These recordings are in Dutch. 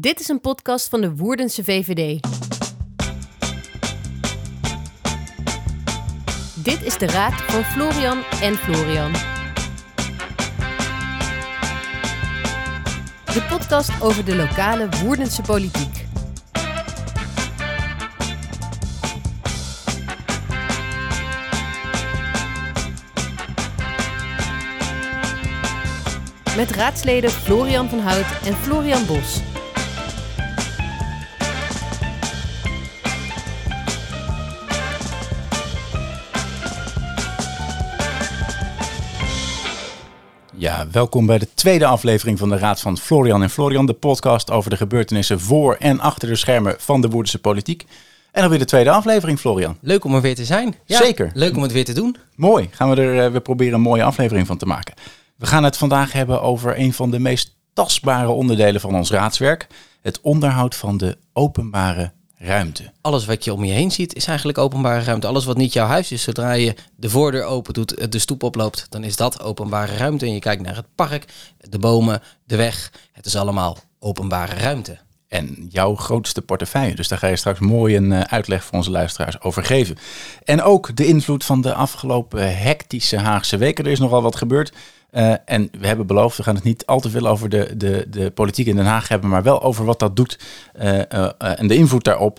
Dit is een podcast van de Woerdense VVD. Dit is de raad van Florian en Florian. De podcast over de lokale Woerdense politiek. Met raadsleden Florian van Hout en Florian Bos. Ja, welkom bij de tweede aflevering van de Raad van Florian en Florian, de podcast over de gebeurtenissen voor en achter de schermen van de Woerdense politiek. En alweer de tweede aflevering, Florian. Leuk om er weer te zijn. Ja, Zeker. Leuk om het weer te doen. Mooi, gaan we er eh, we proberen een mooie aflevering van te maken. We gaan het vandaag hebben over een van de meest tastbare onderdelen van ons raadswerk: het onderhoud van de openbare ruimte. Alles wat je om je heen ziet is eigenlijk openbare ruimte. Alles wat niet jouw huis is, zodra je de voordeur open doet, de stoep oploopt, dan is dat openbare ruimte. En je kijkt naar het park, de bomen, de weg. Het is allemaal openbare ruimte. En jouw grootste portefeuille. Dus daar ga je straks mooi een eh, uitleg voor onze luisteraars over geven. En ook de invloed van de afgelopen hectische Haagse weken. Er is nogal wat gebeurd. Uh, en we hebben beloofd, we gaan het niet al te veel over de, de, de politiek in Den Haag hebben, maar wel over wat dat doet uh, uh, en de invloed daarop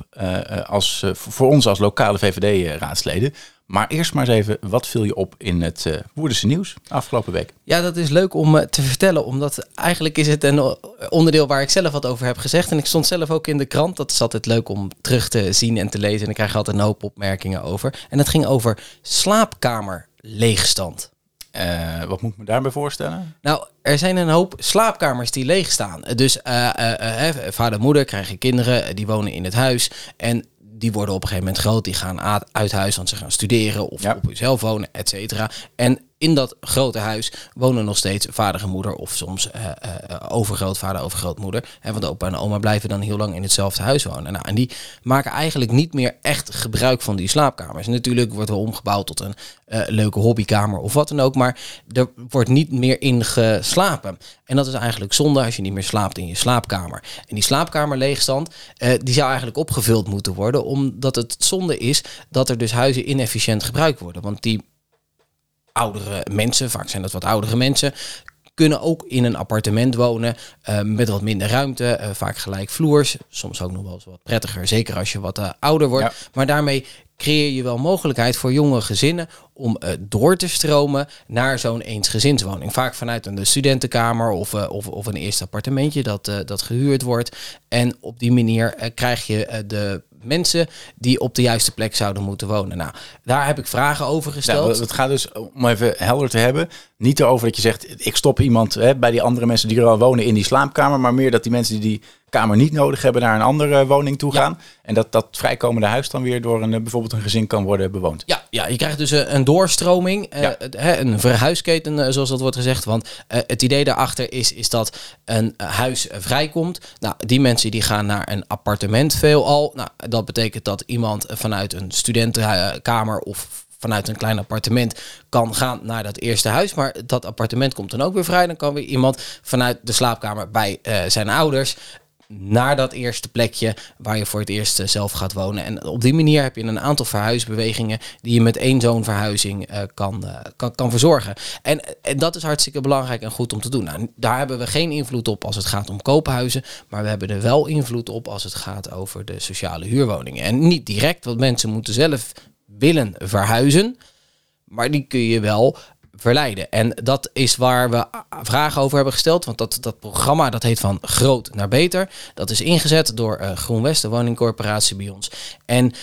als, voor ons als lokale VVD-raadsleden. Maar eerst maar eens even, wat viel je op in het uh, Woerdense nieuws afgelopen week? Ja, dat is leuk om te vertellen, omdat eigenlijk is het een onderdeel waar ik zelf wat over heb gezegd. En ik stond zelf ook in de krant, dat is altijd leuk om terug te zien en te lezen. En ik krijg altijd een hoop opmerkingen over. En dat ging over slaapkamerleegstand. Uh, wat moet ik me daarbij voorstellen? Nou, er zijn een hoop slaapkamers die leeg staan. Dus uh, uh, vader en moeder krijgen kinderen, die wonen in het huis. En die worden op een gegeven moment groot. Die gaan uit huis, want ze gaan studeren of ja. op zichzelf wonen, et cetera. En in dat grote huis wonen nog steeds vader en moeder of soms uh, uh, overgrootvader, overgrootmoeder. En want opa en oma blijven dan heel lang in hetzelfde huis wonen. Nou, en die maken eigenlijk niet meer echt gebruik van die slaapkamers. Natuurlijk wordt er omgebouwd tot een uh, leuke hobbykamer of wat dan ook, maar er wordt niet meer in geslapen. En dat is eigenlijk zonde als je niet meer slaapt in je slaapkamer. En die slaapkamerleegstand, die zou eigenlijk opgevuld moeten worden, omdat het zonde is dat er dus huizen inefficiënt gebruikt worden. Want die oudere mensen, vaak zijn dat wat oudere mensen, kunnen ook in een appartement wonen uh, met wat minder ruimte, uh, vaak gelijkvloers, soms ook nog wel eens wat prettiger, zeker als je wat uh, ouder wordt. Ja. Maar daarmee creëer je wel mogelijkheid voor jonge gezinnen om door te stromen naar zo'n eensgezinswoning. Vaak vanuit een studentenkamer of, of, of een eerste appartementje dat, dat gehuurd wordt. En op die manier krijg je de mensen die op de juiste plek zouden moeten wonen. Nou, daar heb ik vragen over gesteld. Ja, het gaat dus, om even helder te hebben, niet erover dat je zegt, ik stop iemand hè, bij die andere mensen die er al wonen in die slaapkamer, maar meer dat die mensen die die kamer niet nodig hebben naar een andere woning toe gaan. Ja. En dat dat vrijkomende huis dan weer door een, bijvoorbeeld een gezin kan worden bewoond. Ja, ja je krijgt dus een doorstroming, ja. een verhuisketen zoals dat wordt gezegd. Want het idee daarachter is, is dat een huis vrijkomt. Nou, die mensen die gaan naar een appartement veelal. Nou, dat betekent dat iemand vanuit een studentenkamer of vanuit een klein appartement kan gaan naar dat eerste huis. Maar dat appartement komt dan ook weer vrij. Dan kan weer iemand vanuit de slaapkamer bij uh, zijn ouders naar dat eerste plekje waar je voor het eerst zelf gaat wonen. En op die manier heb je een aantal verhuisbewegingen die je met één zo'n verhuizing uh, kan, uh, kan, kan verzorgen. En, en dat is hartstikke belangrijk en goed om te doen. Nou, daar hebben we geen invloed op als het gaat om koophuizen, maar we hebben er wel invloed op als het gaat over de sociale huurwoningen. En niet direct, want mensen moeten zelf willen verhuizen. Maar die kun je wel verleiden. En dat is waar we vragen over hebben gesteld. Want dat, dat programma dat heet van groot naar beter. Dat is ingezet door uh, GroenWest, de woningcorporatie bij ons. En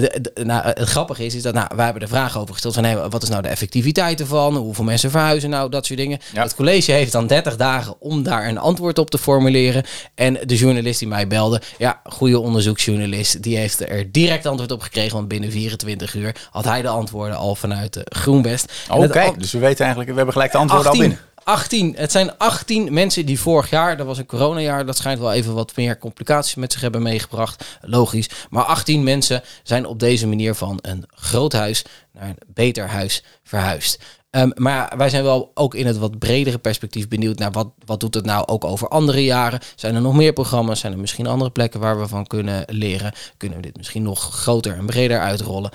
de, de, nou, het grappige is, is dat nou, wij hebben de vraag over gesteld van hey, wat is nou de effectiviteit ervan? Hoeveel mensen verhuizen nou? Dat soort dingen. Ja. Het college heeft dan 30 dagen om daar een antwoord op te formuleren. En de journalist die mij belde, ja, goede onderzoeksjournalist, die heeft er direct antwoord op gekregen. Want binnen 24 uur had hij de antwoorden al vanuit de GroenBest. Oké, dus we weten eigenlijk, we hebben gelijk de antwoorden 18, al binnen. 18. Het zijn 18 mensen die vorig jaar, dat was een coronajaar, dat schijnt wel even wat meer complicaties met zich hebben meegebracht. Logisch. Maar 18 mensen zijn op deze manier van een groot huis naar een beter huis verhuisd. Ehm, maar wij zijn wel ook in het wat bredere perspectief benieuwd naar wat, wat doet het nou ook over andere jaren. Zijn er nog meer programma's? Zijn er misschien andere plekken waar we van kunnen leren? Kunnen we dit misschien nog groter en breder uitrollen?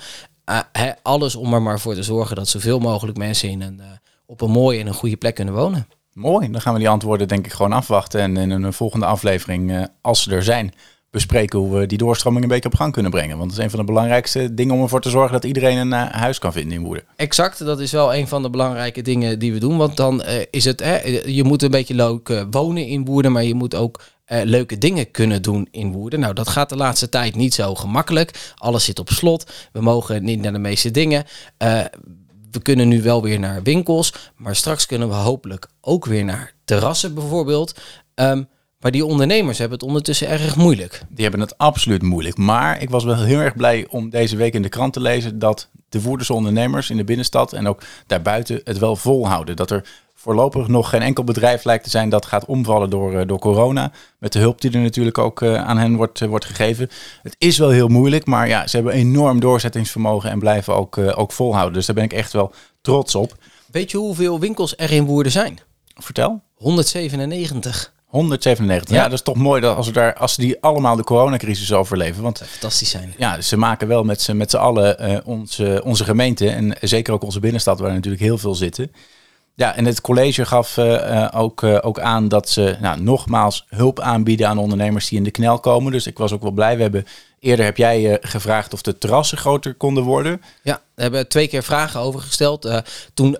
Uh, alles om er maar voor te zorgen dat zoveel mogelijk mensen in een, uh, op een mooie en een goede plek kunnen wonen. Mooi, dan gaan we die antwoorden denk ik gewoon afwachten. En in een volgende aflevering, uh, als ze er zijn, bespreken hoe we die doorstroming een beetje op gang kunnen brengen. Want dat is een van de belangrijkste dingen om ervoor te zorgen dat iedereen een uh, huis kan vinden in Woerden. Exact, dat is wel een van de belangrijke dingen die we doen. Want dan uh, is het, je moet een beetje leuk uh, wonen in Woerden, maar je moet ook leuke dingen kunnen doen in Woerden. Nou, dat gaat de laatste tijd niet zo gemakkelijk. Alles zit op slot. We mogen niet naar de meeste dingen. We kunnen nu wel weer naar winkels, maar straks kunnen we hopelijk ook weer naar terrassen bijvoorbeeld. Um, maar die ondernemers hebben het ondertussen erg moeilijk. Die hebben het absoluut moeilijk. Maar ik was wel heel erg blij om deze week in de krant te lezen dat de Woerdense ondernemers in de binnenstad en ook daarbuiten het wel volhouden. Dat er voorlopig nog geen enkel bedrijf lijkt te zijn dat gaat omvallen door, door corona. Met de hulp die er natuurlijk ook aan hen wordt, wordt gegeven. Het is wel heel moeilijk, maar ja, ze hebben enorm doorzettingsvermogen en blijven ook, ook volhouden. Dus daar ben ik echt wel trots op. Weet je hoeveel winkels er in Woerden zijn? Vertel. 197. 197. Ja. ja, dat is toch mooi dat als, we daar, als die allemaal de coronacrisis overleven. Want fantastisch zijn. Ja, ze maken wel met z'n, met z'n allen uh, onze, onze gemeente en zeker ook onze binnenstad, waar natuurlijk heel veel zitten. Ja, en het college gaf uh, ook, uh, ook aan dat ze nou, nogmaals hulp aanbieden aan ondernemers die in de knel komen. Dus ik was ook wel blij. We hebben eerder heb jij gevraagd of de terrassen groter konden worden. Ja, we hebben twee keer vragen over gesteld. toen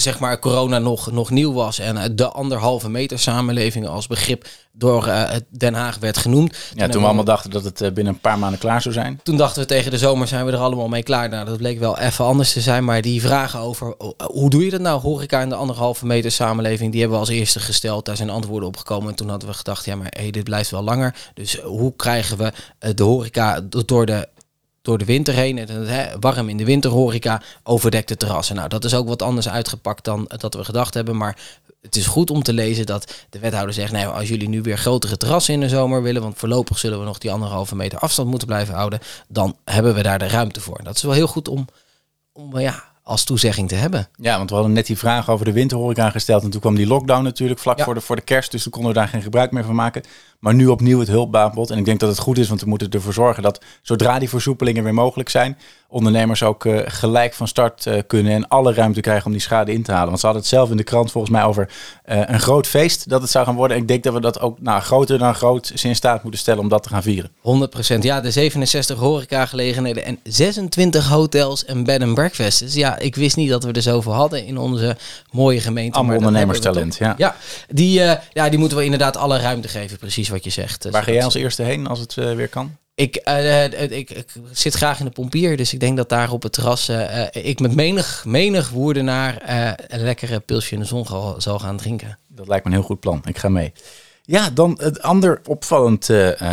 zeg maar corona nog, nog nieuw was en eh, de anderhalve meter samenleving als begrip door uh, Den Haag werd genoemd. Ja, toen, we allemaal dachten dat het uh, binnen een paar maanden klaar zou zijn. Toen dachten we tegen de zomer zijn we er allemaal mee klaar. Nou, dat bleek wel even anders te zijn. Maar die vragen over hoe doe je dat nou, horeca in de anderhalve meter samenleving, die hebben we als eerste gesteld. Daar zijn antwoorden op gekomen. En toen hadden we gedacht, ja, maar hey, dit blijft wel langer. Dus hoe krijgen we de horeca door de door de winter heen. En hè, warm in de winterhoreca, overdekte terrassen. Nou, dat is ook wat anders uitgepakt dan dat we gedacht hebben. Maar het is goed om te lezen dat de wethouder zegt... Nou, als jullie nu weer grotere terrassen in de zomer willen... want voorlopig zullen we nog die anderhalve meter afstand moeten blijven houden... dan hebben we daar de ruimte voor. Dat is wel heel goed om, om ja, als toezegging te hebben. Ja, want we hadden net die vraag over de winterhoreca gesteld. En toen kwam die lockdown natuurlijk vlak voor, de, voor de kerst. Dus toen konden we daar geen gebruik meer van maken. Maar nu opnieuw het hulpbaanbod. En ik denk dat het goed is, want we moeten ervoor zorgen dat zodra die versoepelingen weer mogelijk zijn, ondernemers ook uh, gelijk van start uh, kunnen en alle ruimte krijgen om die schade in te halen. Want ze hadden het zelf in de krant volgens mij over uh, een groot feest dat het zou gaan worden. En ik denk dat we dat ook nou, groter dan groot in staat moeten stellen om dat te gaan vieren. 100% ja, de 67 horecagelegenheden en 26 hotels en bed and breakfasts. Ja, ik wist niet dat we er zoveel hadden in onze mooie gemeente. Allemaal ondernemerstalent, ja. Ja, die, ja, die moeten we inderdaad alle ruimte geven, precies wat je zegt. Waar ga jij als eerste heen als het weer kan? Ik, uh, ik, ik, zit graag in de pompier, dus ik denk dat daar op het terras uh, ik met menig, menig naar uh, een lekkere pilsje in de zon zal gaan drinken. Dat lijkt me een heel goed plan. Ik ga mee. Ja, dan het ander opvallend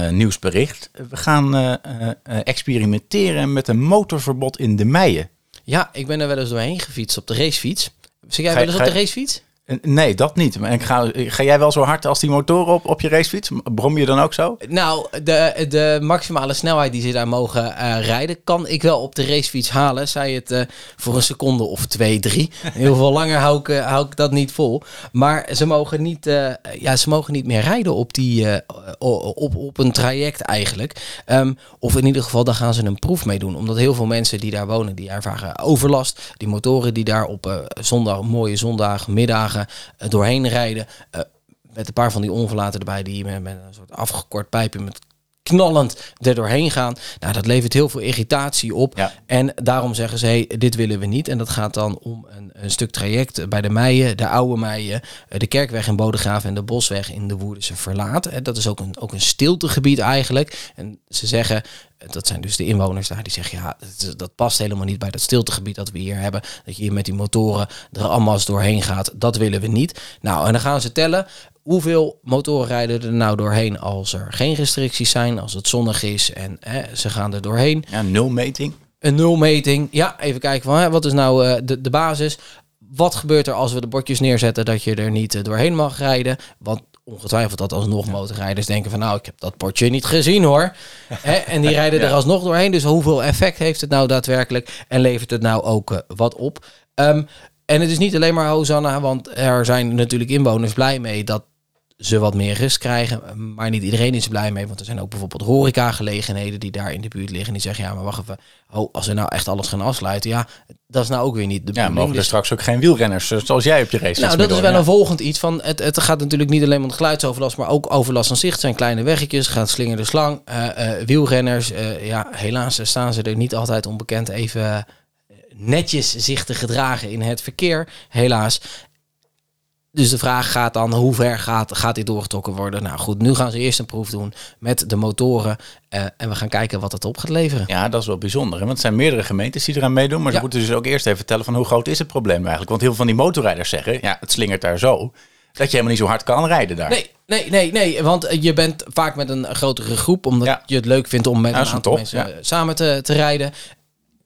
nieuwsbericht. We gaan experimenteren met een motorverbod in de Meijen. Ja, ik ben er wel eens doorheen gefietst op de racefiets. Zit jij wel eens op de racefiets? Nee, dat niet. Maar ga, ga jij wel zo hard als die motoren op, op je racefiets? Brom je dan ook zo? Nou, de, de maximale snelheid die ze daar mogen uh, rijden, kan ik wel op de racefiets halen. Zij het uh, voor een seconde of twee, drie. Heel veel langer hou ik, uh, hou ik dat niet vol. Maar ze mogen niet, ja, ze mogen niet meer rijden op, die, op, op een traject eigenlijk. Um, of in ieder geval, daar gaan ze een proef mee doen. Omdat heel veel mensen die daar wonen, die ervaren overlast. Die motoren die daar op zondag, mooie zondagmiddagen eh, doorheen rijden. Eh, met een paar van die onverlaten erbij die met, met een soort afgekort pijpje met knallend er doorheen gaan. Nou, dat levert heel veel irritatie op. En daarom zeggen ze, hey, dit willen we niet. En dat gaat dan om een, een stuk traject bij de Meijen, de Oude Meijen, eh, de Kerkweg in Bodegraven en de Bosweg in de Woerdense Verlaat. Dat is ook een, ook een stiltegebied eigenlijk. En ze zeggen, dat zijn dus de inwoners daar, die zeggen, ja, dat, dat, past helemaal niet bij dat stiltegebied dat we hier hebben. Dat je hier met die motoren er allemaal doorheen gaat. Dat willen we niet. Nou, en dan gaan ze tellen hoeveel motoren rijden er nou doorheen als er geen restricties zijn, als het zonnig is en hè, ze gaan er doorheen. Ja, nulmeting. Een nulmeting. Ja, even kijken van hè, wat is nou uh, de, de basis. Wat gebeurt er als we de bordjes neerzetten dat je er niet uh, doorheen mag rijden? Want ongetwijfeld dat alsnog motorrijders denken van nou, ik heb dat bordje niet gezien hoor. Hè? En die rijden er alsnog doorheen. Dus hoeveel effect heeft het nou daadwerkelijk? En levert het nou ook uh, wat op? Um, En het is niet alleen maar Hosanna, want er zijn natuurlijk inwoners blij mee dat ze wat meer rust krijgen. Maar niet iedereen is er blij mee. Want er zijn ook bijvoorbeeld horeca-gelegenheden die daar in de buurt liggen. Die zeggen, ja, maar wacht even. Oh, als we nou echt alles gaan afsluiten. Ja, dat is nou ook weer niet de Ja, mogen er straks ook geen wielrenners eh, zoals jij op je race Nou, dat is wel een volgend iets van. Het, het gaat natuurlijk niet alleen om de geluidsoverlast, maar ook overlast van zicht. Het zijn kleine weggetjes, gaat slingerde slang. Uh, wielrenners, ja, helaas staan ze er niet altijd onbekend even netjes zich te gedragen in het verkeer, helaas. Dus de vraag gaat dan, hoe ver gaat, gaat dit doorgetrokken worden? Nou goed, nu gaan ze eerst een proef doen met de motoren. Uh, en we gaan kijken wat het op gaat leveren. Ja, dat is wel bijzonder. Hè? Want het zijn meerdere gemeentes die eraan meedoen. Maar ze moeten dus ook eerst even vertellen van hoe groot is het probleem eigenlijk. Want heel veel van die motorrijders zeggen, ja, het slingert daar zo. Dat je helemaal niet zo hard kan rijden daar. Nee, nee, nee, nee. Want je bent vaak met een grotere groep. Omdat je het leuk vindt om met een aantal mensen samen te, te rijden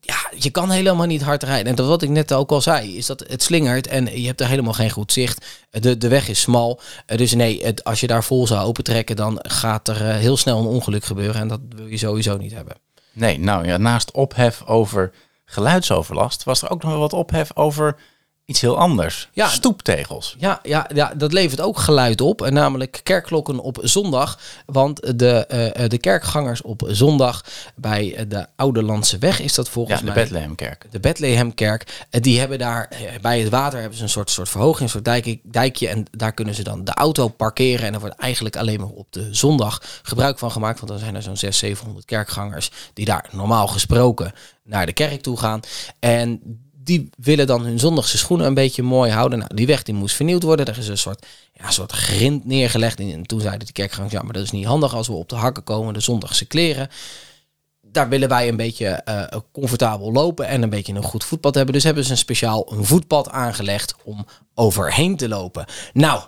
ja, je kan helemaal niet hard rijden. En dat wat ik net ook al zei, is dat het slingert en je hebt er helemaal geen goed zicht. De, de weg is smal. Eh, dus nee, het, als je daar vol zou opentrekken, dan gaat er eh, heel snel een ongeluk gebeuren. En dat wil je sowieso niet hebben. Nee, nou ja, naast ophef over geluidsoverlast, was er ook nog wat ophef over iets heel anders. Ja, Stoeptegels. Ja, ja, ja, dat levert ook geluid op. En namelijk kerkklokken op zondag. Want de, uh, de kerkgangers op zondag bij de Oude Landse Weg is dat volgens ja, de mij. Bethlehemkerk. De Bethlehemkerk. Die hebben daar bij het water hebben ze een soort, soort verhoging, een soort dijk, dijkje. En daar kunnen ze dan de auto parkeren. En er wordt eigenlijk alleen maar op de zondag gebruik van gemaakt. Want dan zijn er zo'n 600, 700 kerkgangers die daar normaal gesproken naar de kerk toe gaan. En die willen dan hun zondagse schoenen een beetje mooi houden. Nou, die weg die moest vernieuwd worden. Er is een soort, ja, soort grind neergelegd. En toen zeiden de kerkgangers, ja, maar dat is niet handig als we op de hakken komen, de zondagse kleren. Daar willen wij een beetje uh, comfortabel lopen en een beetje een goed voetpad hebben. Dus hebben ze een speciaal een voetpad aangelegd om overheen te lopen. Nou,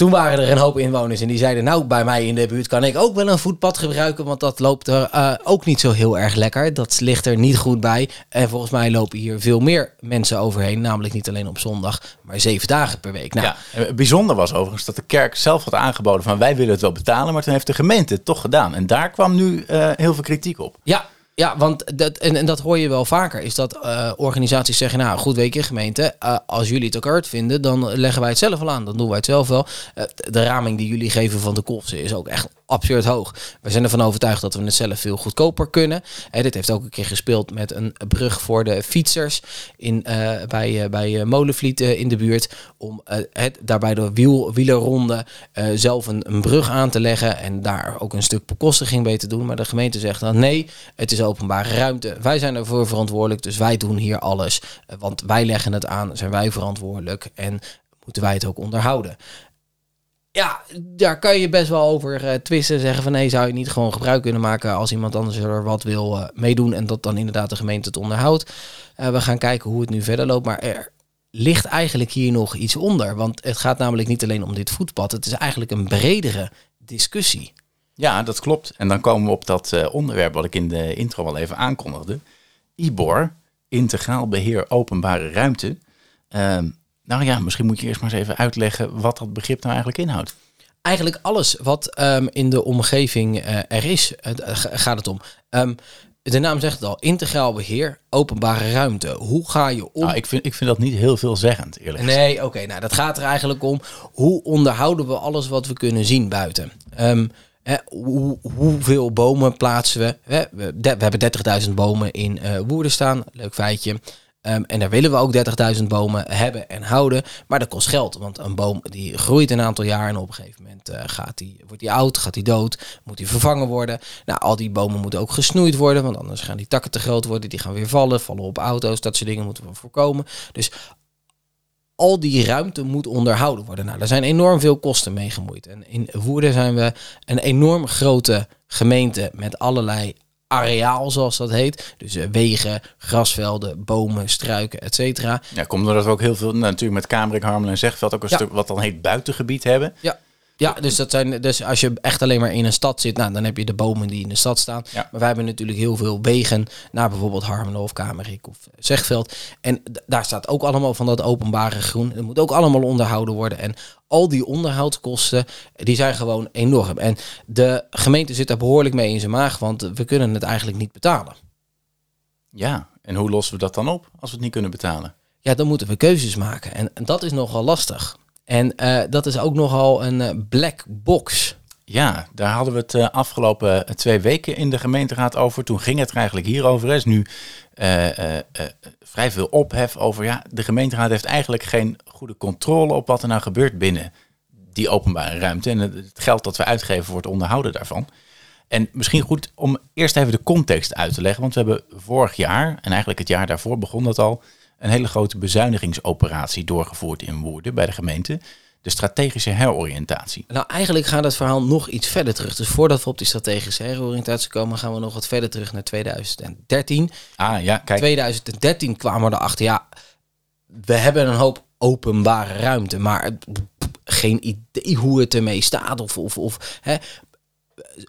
toen waren er een hoop inwoners en die zeiden: Nou, bij mij in de buurt kan ik ook wel een voetpad gebruiken, want dat loopt er uh, ook niet zo heel erg lekker. Dat ligt er niet goed bij. En volgens mij lopen hier veel meer mensen overheen, namelijk niet alleen op zondag, maar zeven dagen per week. Nou, ja, bijzonder was overigens dat de kerk zelf had aangeboden: van wij willen het wel betalen, maar toen heeft de gemeente het toch gedaan. En daar kwam nu uh, heel veel kritiek op. Ja, ja, want dat, en, en dat hoor je wel vaker, is dat uh, organisaties zeggen, nou goed weet je gemeente, uh, als jullie het ook vinden, dan leggen wij het zelf wel aan. Dan doen wij het zelf wel. Uh, de raming die jullie geven van de kosten is ook echt absurd hoog. We zijn ervan overtuigd dat we het zelf veel goedkoper kunnen. En dit heeft ook een keer gespeeld met een brug voor de fietsers in, uh, bij, uh, bij Molenvliet in de buurt. Om het daarbij de wiel, wielerronde zelf een, een, brug aan te leggen en daar ook een stuk bekostiging mee te doen. Maar de gemeente zegt dan nee, het is openbare ruimte. Wij zijn ervoor verantwoordelijk, dus wij doen hier alles. want wij leggen het aan, zijn wij verantwoordelijk en moeten wij het ook onderhouden ja, daar kan je best wel over uh, twisten. Zeggen van nee, zou je niet gewoon gebruik kunnen maken als iemand anders er wat wil uh, meedoen en dat dan inderdaad de gemeente het onderhoudt. Uh, we gaan kijken hoe het nu verder loopt. Maar er ligt eigenlijk hier nog iets onder. Want het gaat namelijk niet alleen om dit voetpad. Het is eigenlijk een bredere discussie. Ja, dat klopt. En dan komen we op dat onderwerp wat ik in de intro al even aankondigde. IBOR, Integraal Beheer Openbare Ruimte. Ehm, nou ja, misschien moet je eerst maar eens even uitleggen wat dat begrip nou eigenlijk inhoudt. Eigenlijk alles wat um, in de omgeving uh, er is, uh, gaat het om. Um, de naam zegt het al, integraal beheer, openbare ruimte. Hoe ga je om? Nou, ik, vind, ik vind dat niet heel veelzeggend, eerlijk gezegd. Nee, oké, nou dat gaat er eigenlijk om. Hoe onderhouden we alles wat we kunnen zien buiten? Um, Hè, hoe, hoeveel bomen plaatsen we? We, we, hebben 30.000 bomen in uh, Woerden staan. Leuk feitje. Um, en daar willen we ook 30.000 bomen hebben en houden. Maar dat kost geld. Want een boom die groeit een aantal jaar. En op een gegeven moment uh, gaat die, wordt die oud, gaat die dood. Moet die vervangen worden. Nou, al die bomen moeten ook gesnoeid worden. Want anders gaan die takken te groot worden. Die gaan weer vallen. Vallen op auto's. Dat soort dingen moeten we voorkomen. Dus al die ruimte moet onderhouden worden. Nou, daar zijn enorm veel kosten mee gemoeid. En in Woerden zijn we een enorm grote gemeente met allerlei areaal, zoals dat heet. Dus uh, wegen, grasvelden, bomen, struiken, et cetera. Ja, komt doordat we ook heel veel, nou, natuurlijk met Kamerik, Harmelen en Zegveld ook een stuk wat dan heet buitengebied hebben. Ja. Ja, dus, dat zijn, dus als je echt alleen maar in een stad zit, nou, dan heb je de bomen die in de stad staan. Ja. Maar wij hebben natuurlijk heel veel wegen naar bijvoorbeeld Harmelen of Kamerik of Zegveld. En daar staat ook allemaal van dat openbare groen. Het moet ook allemaal onderhouden worden. En al die onderhoudskosten, die zijn gewoon enorm. En de gemeente zit daar behoorlijk mee in zijn maag, want we kunnen het eigenlijk niet betalen. Ja, en hoe lossen we dat dan op als we het niet kunnen betalen? ja, dan moeten we keuzes maken. En, en dat is nogal lastig. En uh, dat is ook nogal een uh, black box. Ja, daar hadden we het uh, afgelopen twee weken in de gemeenteraad over. Toen ging het er eigenlijk hierover. Er is nu vrij veel ophef over. Ja, de gemeenteraad heeft eigenlijk geen goede controle op wat er nou gebeurt binnen die openbare ruimte. En het geld dat we uitgeven het onderhouden daarvan. En misschien goed om eerst even de context uit te leggen. Want we hebben vorig jaar, en eigenlijk het jaar daarvoor begon dat al, een hele grote bezuinigingsoperatie doorgevoerd in Woerden bij de gemeente. De strategische heroriëntatie. Nou, eigenlijk gaat het verhaal nog iets verder terug. Dus voordat we op die strategische heroriëntatie komen, gaan we nog wat verder terug naar 2013. Ah ja, kijk. 2013 kwamen we erachter, ja, we hebben een hoop openbare ruimte, maar geen idee hoe het ermee staat. Of, of, of hè,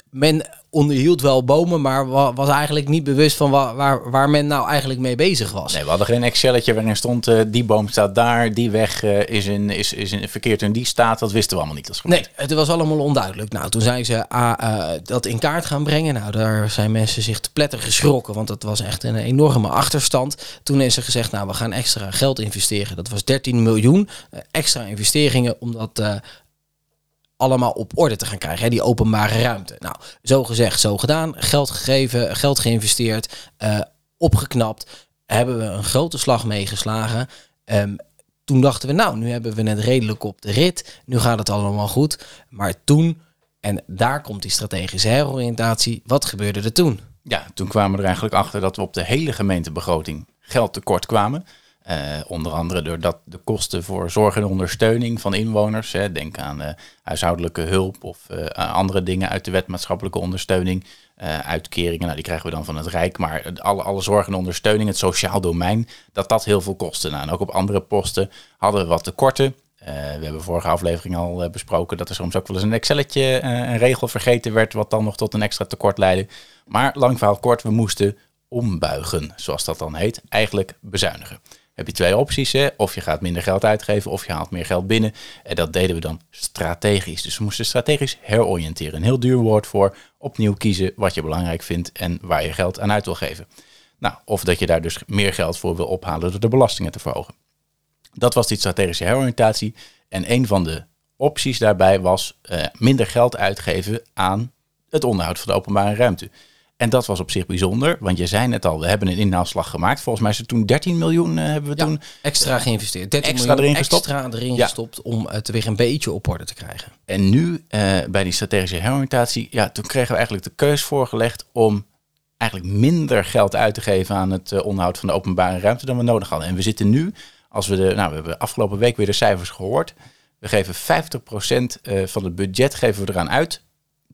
men onderhield wel bomen, maar was eigenlijk niet bewust van waar, waar, waar, men nou eigenlijk mee bezig was. Nee, we hadden geen Excelletje waarin stond uh, die boom staat daar, die weg uh, is, in, is, is in, verkeerd in die staat. Dat wisten we allemaal niet als Nee, het was allemaal onduidelijk. Nou, toen zijn ze uh, dat in kaart gaan brengen. Nou, daar zijn mensen zich te pletter geschrokken, want dat was echt een enorme achterstand. Toen is er gezegd, nou, we gaan extra geld investeren. Dat was 13 miljoen extra investeringen, omdat allemaal op orde te gaan krijgen. Hè, die openbare ruimte. Nou, zo gezegd, zo gedaan. Geld gegeven, geld geïnvesteerd, uh, opgeknapt. Hebben we een grote slag meegeslagen. Um, toen dachten we, nou, nu hebben we het redelijk op de rit. Nu gaat het allemaal goed. Maar toen, en daar komt die strategische heroriëntatie. Wat gebeurde er toen? Ja, toen kwamen we er eigenlijk achter dat we op de hele gemeentebegroting geld tekort kwamen. Uh, onder andere doordat de kosten voor zorg en ondersteuning van inwoners, hè, denk aan uh, huishoudelijke hulp of uh, andere dingen uit de wet maatschappelijke ondersteuning, uitkeringen, nou, die krijgen we dan van het Rijk, maar alle, alle zorg en ondersteuning, het sociaal domein, dat dat heel veel kostte. Nou, en ook op andere posten hadden we wat tekorten. we hebben vorige aflevering al besproken dat er soms ook wel eens een Excelletje, een regel vergeten werd, wat dan nog tot een extra tekort leidde. Maar lang verhaal kort, we moesten ombuigen, zoals dat dan heet, eigenlijk bezuinigen heb je twee opties. Hè? Of je gaat minder geld uitgeven of je haalt meer geld binnen. En dat deden we dan strategisch. Dus we moesten strategisch heroriënteren. Een heel duur woord voor opnieuw kiezen wat je belangrijk vindt en waar je geld aan uit wil geven. Nou, of dat je daar dus meer geld voor wil ophalen door de belastingen te verhogen. Dat was die strategische heroriëntatie. En een van de opties daarbij was uh, minder geld uitgeven aan het onderhoud van de openbare ruimte. En dat was op zich bijzonder, want je zei net al, we hebben een inhaalslag gemaakt. Volgens mij is er toen 13 miljoen uh, hebben we ja, toen extra geïnvesteerd. 13 extra miljoen erin gestopt. Extra erin ja. gestopt om het weer een beetje op orde te krijgen. En nu uh, bij die strategische heroriëntatie, ja, toen kregen we eigenlijk de keus voorgelegd om eigenlijk minder geld uit te geven aan het uh, onderhoud van de openbare ruimte dan we nodig hadden. En we zitten nu, als we de, nou, we hebben afgelopen week weer de cijfers gehoord. We geven 50% van het budget geven we eraan uit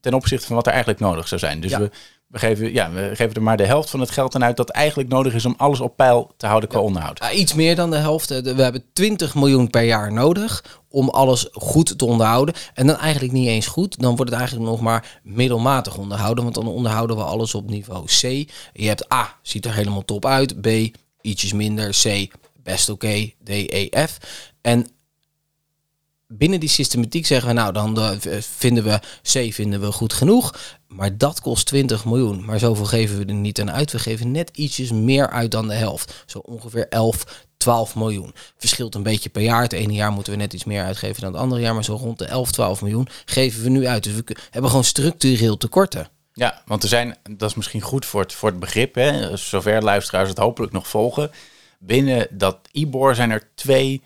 ten opzichte van wat er eigenlijk nodig zou zijn. Dus ja. we we geven, ja, we geven er maar de helft van het geld aan uit dat eigenlijk nodig is om alles op peil te houden qua onderhoud. Ja, iets meer dan de helft. We hebben 20 miljoen per jaar nodig om alles goed te onderhouden. En dan eigenlijk niet eens goed. Dan wordt het eigenlijk nog maar middelmatig onderhouden. Want dan onderhouden we alles op niveau C. Je hebt A, ziet er helemaal top uit. B, ietsjes minder. C, best oké. Okay, D, E, F. En binnen die systematiek zeggen we, nou, dan uh, vinden we C vinden we goed genoeg. Maar dat kost 20 miljoen. Maar zoveel geven we er niet aan uit. We geven net ietsjes meer uit dan de helft. Zo ongeveer 11, 12 miljoen. Verschilt een beetje per jaar. Het ene jaar moeten we net iets meer uitgeven dan het andere jaar. Maar zo rond de 11, 12 miljoen geven we nu uit. Dus we hebben gewoon structureel tekorten. Ja, want er zijn, dat is misschien goed voor het, voor het begrip, hè, zover luisteraars het hopelijk nog volgen. Binnen dat IBOR zijn er twee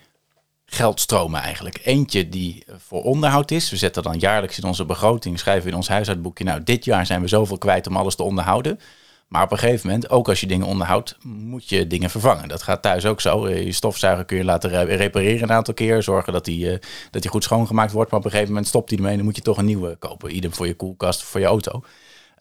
geldstromen eigenlijk. Eentje die voor onderhoud is. We zetten dan jaarlijks in onze begroting, schrijven in ons huishoudboekje, nou dit jaar zijn we zoveel kwijt om alles te onderhouden. Maar op een gegeven moment, ook als je dingen onderhoudt, moet je dingen vervangen. Dat gaat thuis ook zo. Eh, je stofzuiger kun je laten repareren een aantal keer. Zorgen dat die, uh, dat die goed schoongemaakt wordt. Maar op een gegeven moment stopt die ermee en dan moet je toch een nieuwe kopen. Idem voor je koelkast of voor je auto.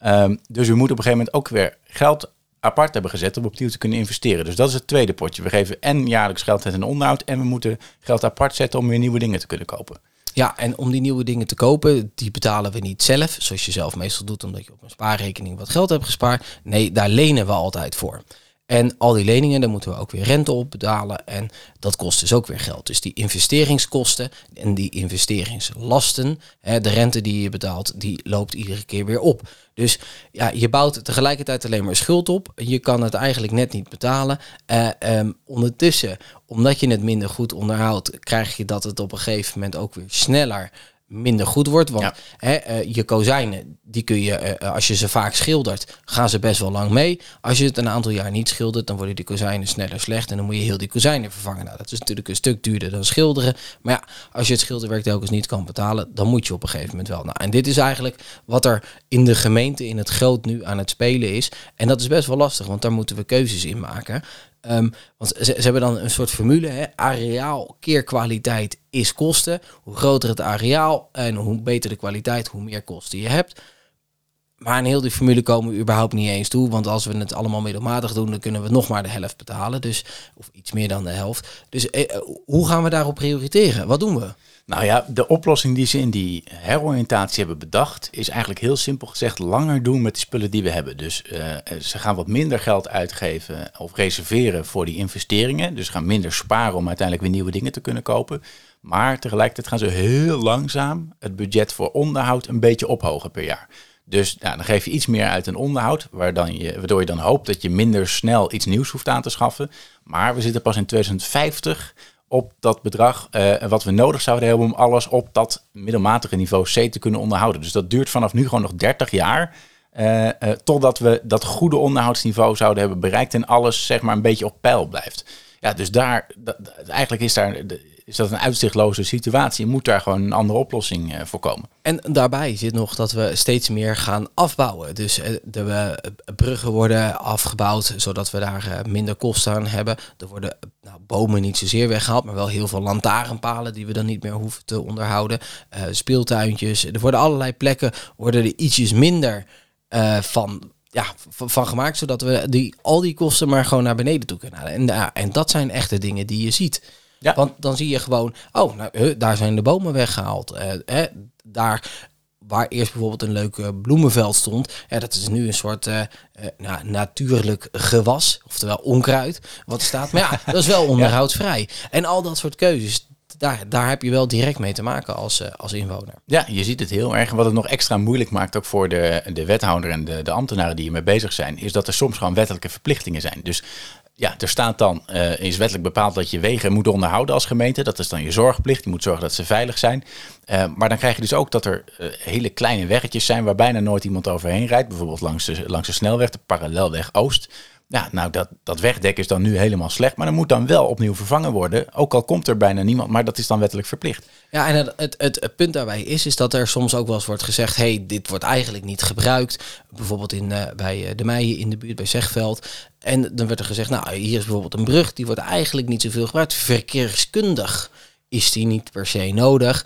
Um, dus we moeten op een gegeven moment ook weer geld apart hebben gezet om opnieuw te kunnen investeren. Dus dat is het tweede potje. We geven en jaarlijks geld uit en onderhoud en we moeten geld apart zetten om weer nieuwe dingen te kunnen kopen. Ja, en om die nieuwe dingen te kopen, die betalen we niet zelf, zoals je zelf meestal doet, omdat je op een spaarrekening wat geld hebt gespaard. Nee, daar lenen we altijd voor. En al die leningen, daar moeten we ook weer rente op betalen. En dat kost dus ook weer geld. Dus die investeringskosten en die investeringslasten, hè, de rente die je betaalt, die loopt iedere keer weer op. Dus ja, je bouwt tegelijkertijd alleen maar schuld op. Je kan het eigenlijk net niet betalen. Uh, um, ondertussen, omdat je het minder goed onderhoudt, krijg je dat het op een gegeven moment ook weer sneller minder goed wordt. Want hè, uh, je kozijnen, die kun je, uh, als je ze vaak schildert, gaan ze best wel lang mee. Als je het een aantal jaar niet schildert, dan worden die kozijnen sneller slecht. En dan moet je heel die kozijnen vervangen. Nou, dat is natuurlijk een stuk duurder dan schilderen. Maar ja, als je het schilderwerk telkens niet kan betalen, dan moet je op een gegeven moment wel. Nou, en dit is eigenlijk wat er in de gemeente, in het groot nu aan het spelen is. En dat is best wel lastig, want daar moeten we keuzes in maken. Um, want ze, hebben dan een soort formule, hè? areaal keer kwaliteit is kosten. Hoe groter het areaal en hoe beter de kwaliteit, hoe meer kosten je hebt. Maar in heel die formule komen we überhaupt niet eens toe. Want als we het allemaal middelmatig doen, dan kunnen we nog maar de helft betalen. Dus, of iets meer dan de helft. Dus eh, hoe gaan we daarop prioriteren? Wat doen we? Nou ja, de oplossing die ze in die heroriëntatie hebben bedacht, is eigenlijk heel simpel gezegd langer doen met de spullen die we hebben. Dus uh, ze gaan wat minder geld uitgeven of reserveren voor die investeringen. Dus gaan minder sparen om uiteindelijk weer nieuwe dingen te kunnen kopen. Maar tegelijkertijd gaan ze heel langzaam het budget voor onderhoud een beetje ophogen per jaar. Dus nou, dan geef je iets meer uit een onderhoud, je, waardoor je dan hoopt dat je minder snel iets nieuws hoeft aan te schaffen. Maar we zitten pas in 2050 op dat bedrag uh, wat we nodig zouden hebben om alles op dat middelmatige niveau C te kunnen onderhouden. Dus dat duurt vanaf nu gewoon nog 30 jaar. Uh, uh, totdat we dat goede onderhoudsniveau zouden hebben bereikt en alles zeg maar een beetje op peil blijft. Ja, dus daar, eigenlijk is daar is dat een uitzichtloze situatie. Je moet daar gewoon een andere oplossing uh, voor komen. En daarbij zit nog dat we steeds meer gaan afbouwen. Dus uh, de uh, bruggen worden afgebouwd, zodat we daar minder kosten aan hebben. Er worden nou, bomen niet zozeer weggehaald, maar wel heel veel lantaarnpalen die we dan niet meer hoeven te onderhouden. speeltuintjes. Er worden allerlei plekken worden er ietsjes minder van ja, van, gemaakt, zodat we die, al die kosten maar gewoon naar beneden toe kunnen halen. En, en dat zijn echte dingen die je ziet. Ja. Want dan zie je gewoon, oh, nou, daar zijn de bomen weggehaald. Uh, daar waar eerst bijvoorbeeld een leuk bloemenveld stond, ja, dat is nu een soort uh, uh, nou, natuurlijk gewas, oftewel onkruid, wat staat. Maar ja, dat is wel onderhoudsvrij. Ja. En al dat soort keuzes, daar, daar heb je wel direct mee te maken als, uh, als inwoner. Ja, je ziet het heel erg. Wat het nog extra moeilijk maakt, ook voor de, de wethouder en de, de ambtenaren die hiermee bezig zijn, is dat er soms gewoon wettelijke verplichtingen zijn. Dus ja, er staat dan, uh, is wettelijk bepaald dat je wegen moet onderhouden als gemeente. Dat is dan je zorgplicht. Je moet zorgen dat ze veilig zijn. Uh, maar dan krijg je dus ook dat er uh, hele kleine weggetjes zijn waar bijna nooit iemand overheen rijdt. Bijvoorbeeld langs de, langs de snelweg, de parallelweg Oost. Ja, nou dat, dat wegdek is dan nu helemaal slecht, maar dan moet dan wel opnieuw vervangen worden. Ook al komt er bijna niemand, maar dat is dan wettelijk verplicht. Ja, en het, het, punt daarbij is, is dat er soms ook wel eens wordt gezegd, hey, dit wordt eigenlijk niet gebruikt. Bijvoorbeeld in, bij de Meijen in de buurt bij Zegveld. En dan werd er gezegd, nou, hier is bijvoorbeeld een brug, die wordt eigenlijk niet zoveel gebruikt. Verkeerskundig is die niet per se nodig.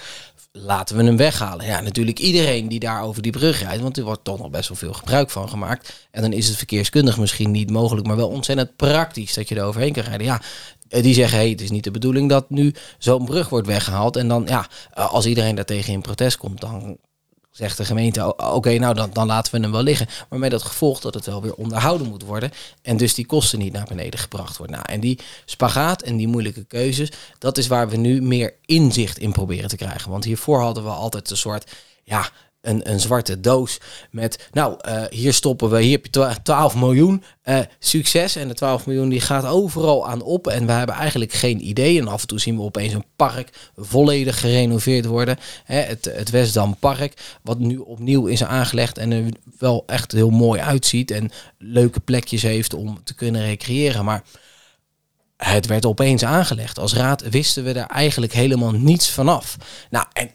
Laten we hem weghalen. Ja, natuurlijk iedereen die daar over die brug rijdt, want er wordt toch nog best wel veel gebruik van gemaakt. En dan is het verkeerskundig misschien niet mogelijk, maar wel ontzettend praktisch dat je er overheen kan rijden. Ja, die zeggen, hey, het is niet de bedoeling dat nu zo'n brug wordt weggehaald. En dan, ja, als iedereen daartegen in protest komt, dan zegt de gemeente, oké, nou dan, dan laten we hem wel liggen. Maar met het gevolg dat het wel weer onderhouden moet worden. En dus die kosten niet naar beneden gebracht worden. Nou, en die spagaat en die moeilijke keuzes, dat is waar we nu meer inzicht in proberen te krijgen. Want hiervoor hadden we altijd een soort, ja, een, een zwarte doos met, nou, uh, hier stoppen we, hier heb je 12 miljoen, uh, succes. En de 12 miljoen die gaat overal aan op en we hebben eigenlijk geen idee. En af en toe zien we opeens een park volledig gerenoveerd worden. Hè, het, het Westdam Park, wat nu opnieuw is aangelegd en er wel echt heel mooi uitziet en leuke plekjes heeft om te kunnen recreëren. Maar het werd opeens aangelegd. Als raad wisten we er eigenlijk helemaal niets vanaf. Nou, en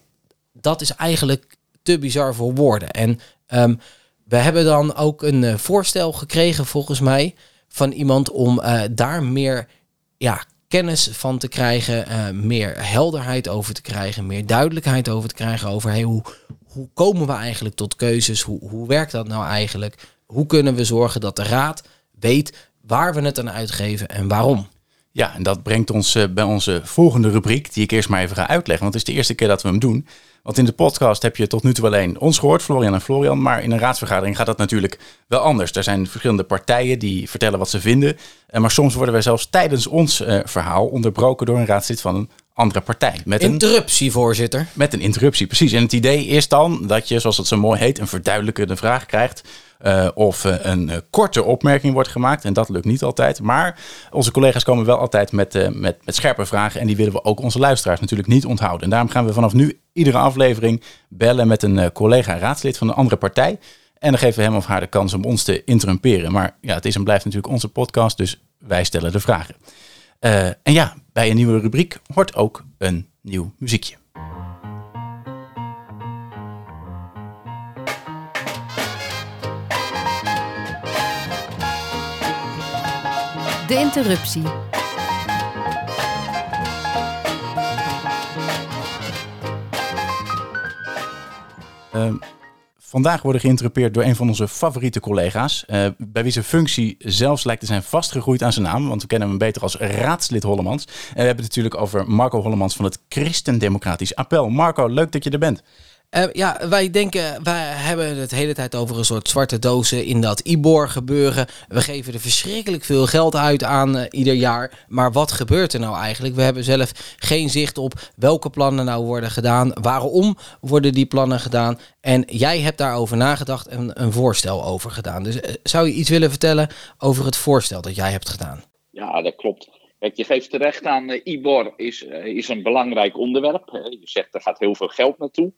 dat is eigenlijk te bizar voor woorden. En um, we hebben dan ook een uh, voorstel gekregen, volgens mij, van iemand om uh, daar meer ja, kennis van te krijgen, uh, meer helderheid over te krijgen, meer duidelijkheid over te krijgen over hoe, hoe komen we eigenlijk tot keuzes, hoe, hoe werkt dat nou eigenlijk, hoe kunnen we zorgen dat de raad weet waar we het aan uitgeven en waarom. Ja, en dat brengt ons eh, bij onze volgende rubriek, die ik eerst maar even ga uitleggen. Want het is de eerste keer dat we hem doen. Want in de podcast heb je tot nu toe alleen ons gehoord, Florian en Florian. Maar in een raadsvergadering gaat dat natuurlijk wel anders. Er zijn verschillende partijen die vertellen wat ze vinden. Eh, maar soms worden wij zelfs tijdens ons uh, verhaal onderbroken door een raadslid van een andere partij. Met interruptie, een, voorzitter. Met een interruptie, precies. En het idee is dan dat je, zoals het zo mooi heet, een verduidelijkende vraag krijgt. Uh, of uh, een uh, korte opmerking wordt gemaakt. En dat lukt niet altijd. Maar onze collega's komen wel altijd met, met, met scherpe vragen. En die willen we ook onze luisteraars natuurlijk niet onthouden. En daarom gaan we vanaf nu iedere aflevering bellen met een collega raadslid van een andere partij. En dan geven we hem of haar de kans om ons te interrumperen. Maar ja, het is en blijft natuurlijk onze podcast, dus wij stellen de vragen. en ja, bij een nieuwe rubriek hoort ook een nieuw muziekje. De interruptie. Uh, vandaag worden geïnterrupeerd door een van onze favoriete collega's. Uh, bij wie zijn functie zelfs lijkt te zijn vastgegroeid aan zijn naam. Want we kennen hem beter als raadslid Hollemans. En we hebben het natuurlijk over Marco Hollemans van het Christendemocratisch Appel. Marco, leuk dat je er bent. Uh, ja, wij denken, wij hebben het hele tijd over een soort zwarte dozen in dat IBOR gebeuren. We geven er verschrikkelijk veel geld uit aan uh, ieder jaar. Maar wat gebeurt er nou eigenlijk? We hebben zelf geen zicht op welke plannen nou worden gedaan. Waarom worden die plannen gedaan? En jij hebt daarover nagedacht en een voorstel over gedaan. Dus uh, zou je iets willen vertellen over het voorstel dat jij hebt gedaan? Ja, dat klopt. Je geeft terecht aan IBOR is, is een belangrijk onderwerp. Je zegt er gaat heel veel geld naartoe.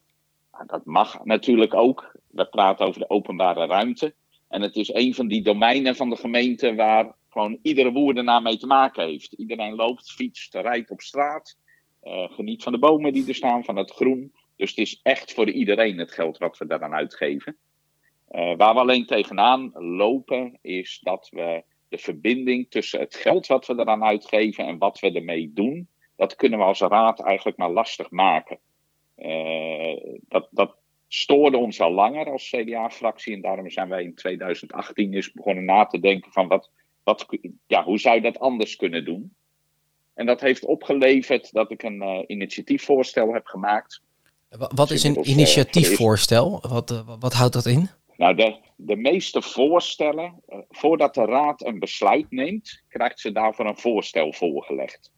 Nou, dat mag natuurlijk ook. We praten over de openbare ruimte. En het is een van die domeinen van de gemeente waar gewoon iedere woerdenaar mee te maken heeft. Iedereen loopt, fietst, rijdt op straat. Uh, geniet van de bomen die er staan, van het groen. Dus het is echt voor iedereen het geld wat we daaraan uitgeven. Uh, waar we alleen tegenaan lopen, is dat we de verbinding tussen het geld wat we eraan uitgeven en wat we ermee doen, dat kunnen we als raad eigenlijk maar lastig maken. Uh, dat, dat stoorde ons al langer als CDA-fractie. En daarom zijn wij in 2018 eens begonnen na te denken van wat, wat, ja, hoe zou je dat anders kunnen doen. En dat heeft opgeleverd dat ik een uh, initiatiefvoorstel heb gemaakt. Wat is een initiatiefvoorstel? Wat, wat houdt dat in? Nou, de, de meeste voorstellen, uh, voordat de raad een besluit neemt, krijgt ze daarvoor een voorstel voorgelegd.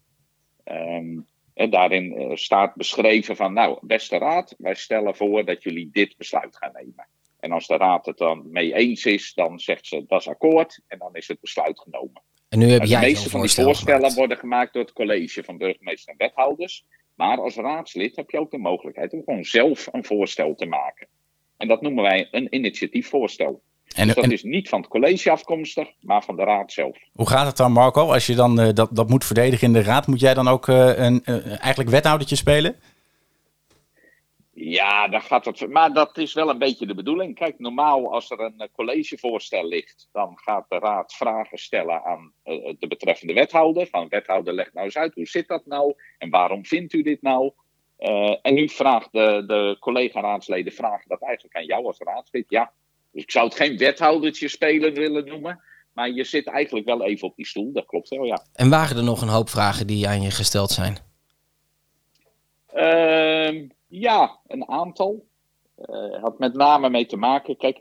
Um, en daarin uh, staat beschreven van, nou, beste raad, wij stellen voor dat jullie dit besluit gaan nemen. En als de raad het dan mee eens is, dan zegt ze dat is akkoord en dan is het besluit genomen. En nu heb de jij meeste van die voorstellen gemaakt. worden gemaakt door het college van burgemeester en wethouders. Maar als raadslid heb je ook de mogelijkheid om gewoon zelf een voorstel te maken. En dat noemen wij een initiatiefvoorstel. En, dus dat is niet van het college afkomstig, maar van de raad zelf. Hoe gaat het dan, Marco? Als je dan uh, dat, dat moet verdedigen in de raad, moet jij dan ook uh, een uh, eigenlijk wethoudertje spelen? Ja, dan gaat het. Maar dat is wel een beetje de bedoeling. Kijk, normaal als er een collegevoorstel ligt, dan gaat de raad vragen stellen aan de betreffende wethouder. Van wethouder, leg nou eens uit, hoe zit dat nou? En waarom vindt u dit nou? en nu vraagt de, de collega-raadsleden vragen dat eigenlijk aan jou als raadslid. Ja, dus ik zou het geen wethoudertje spelen willen noemen. Maar je zit eigenlijk wel even op die stoel, dat klopt wel, ja. En waren er nog een hoop vragen die aan je gesteld zijn? Uh, ja, een aantal. Uh, had met name mee te maken. Kijk,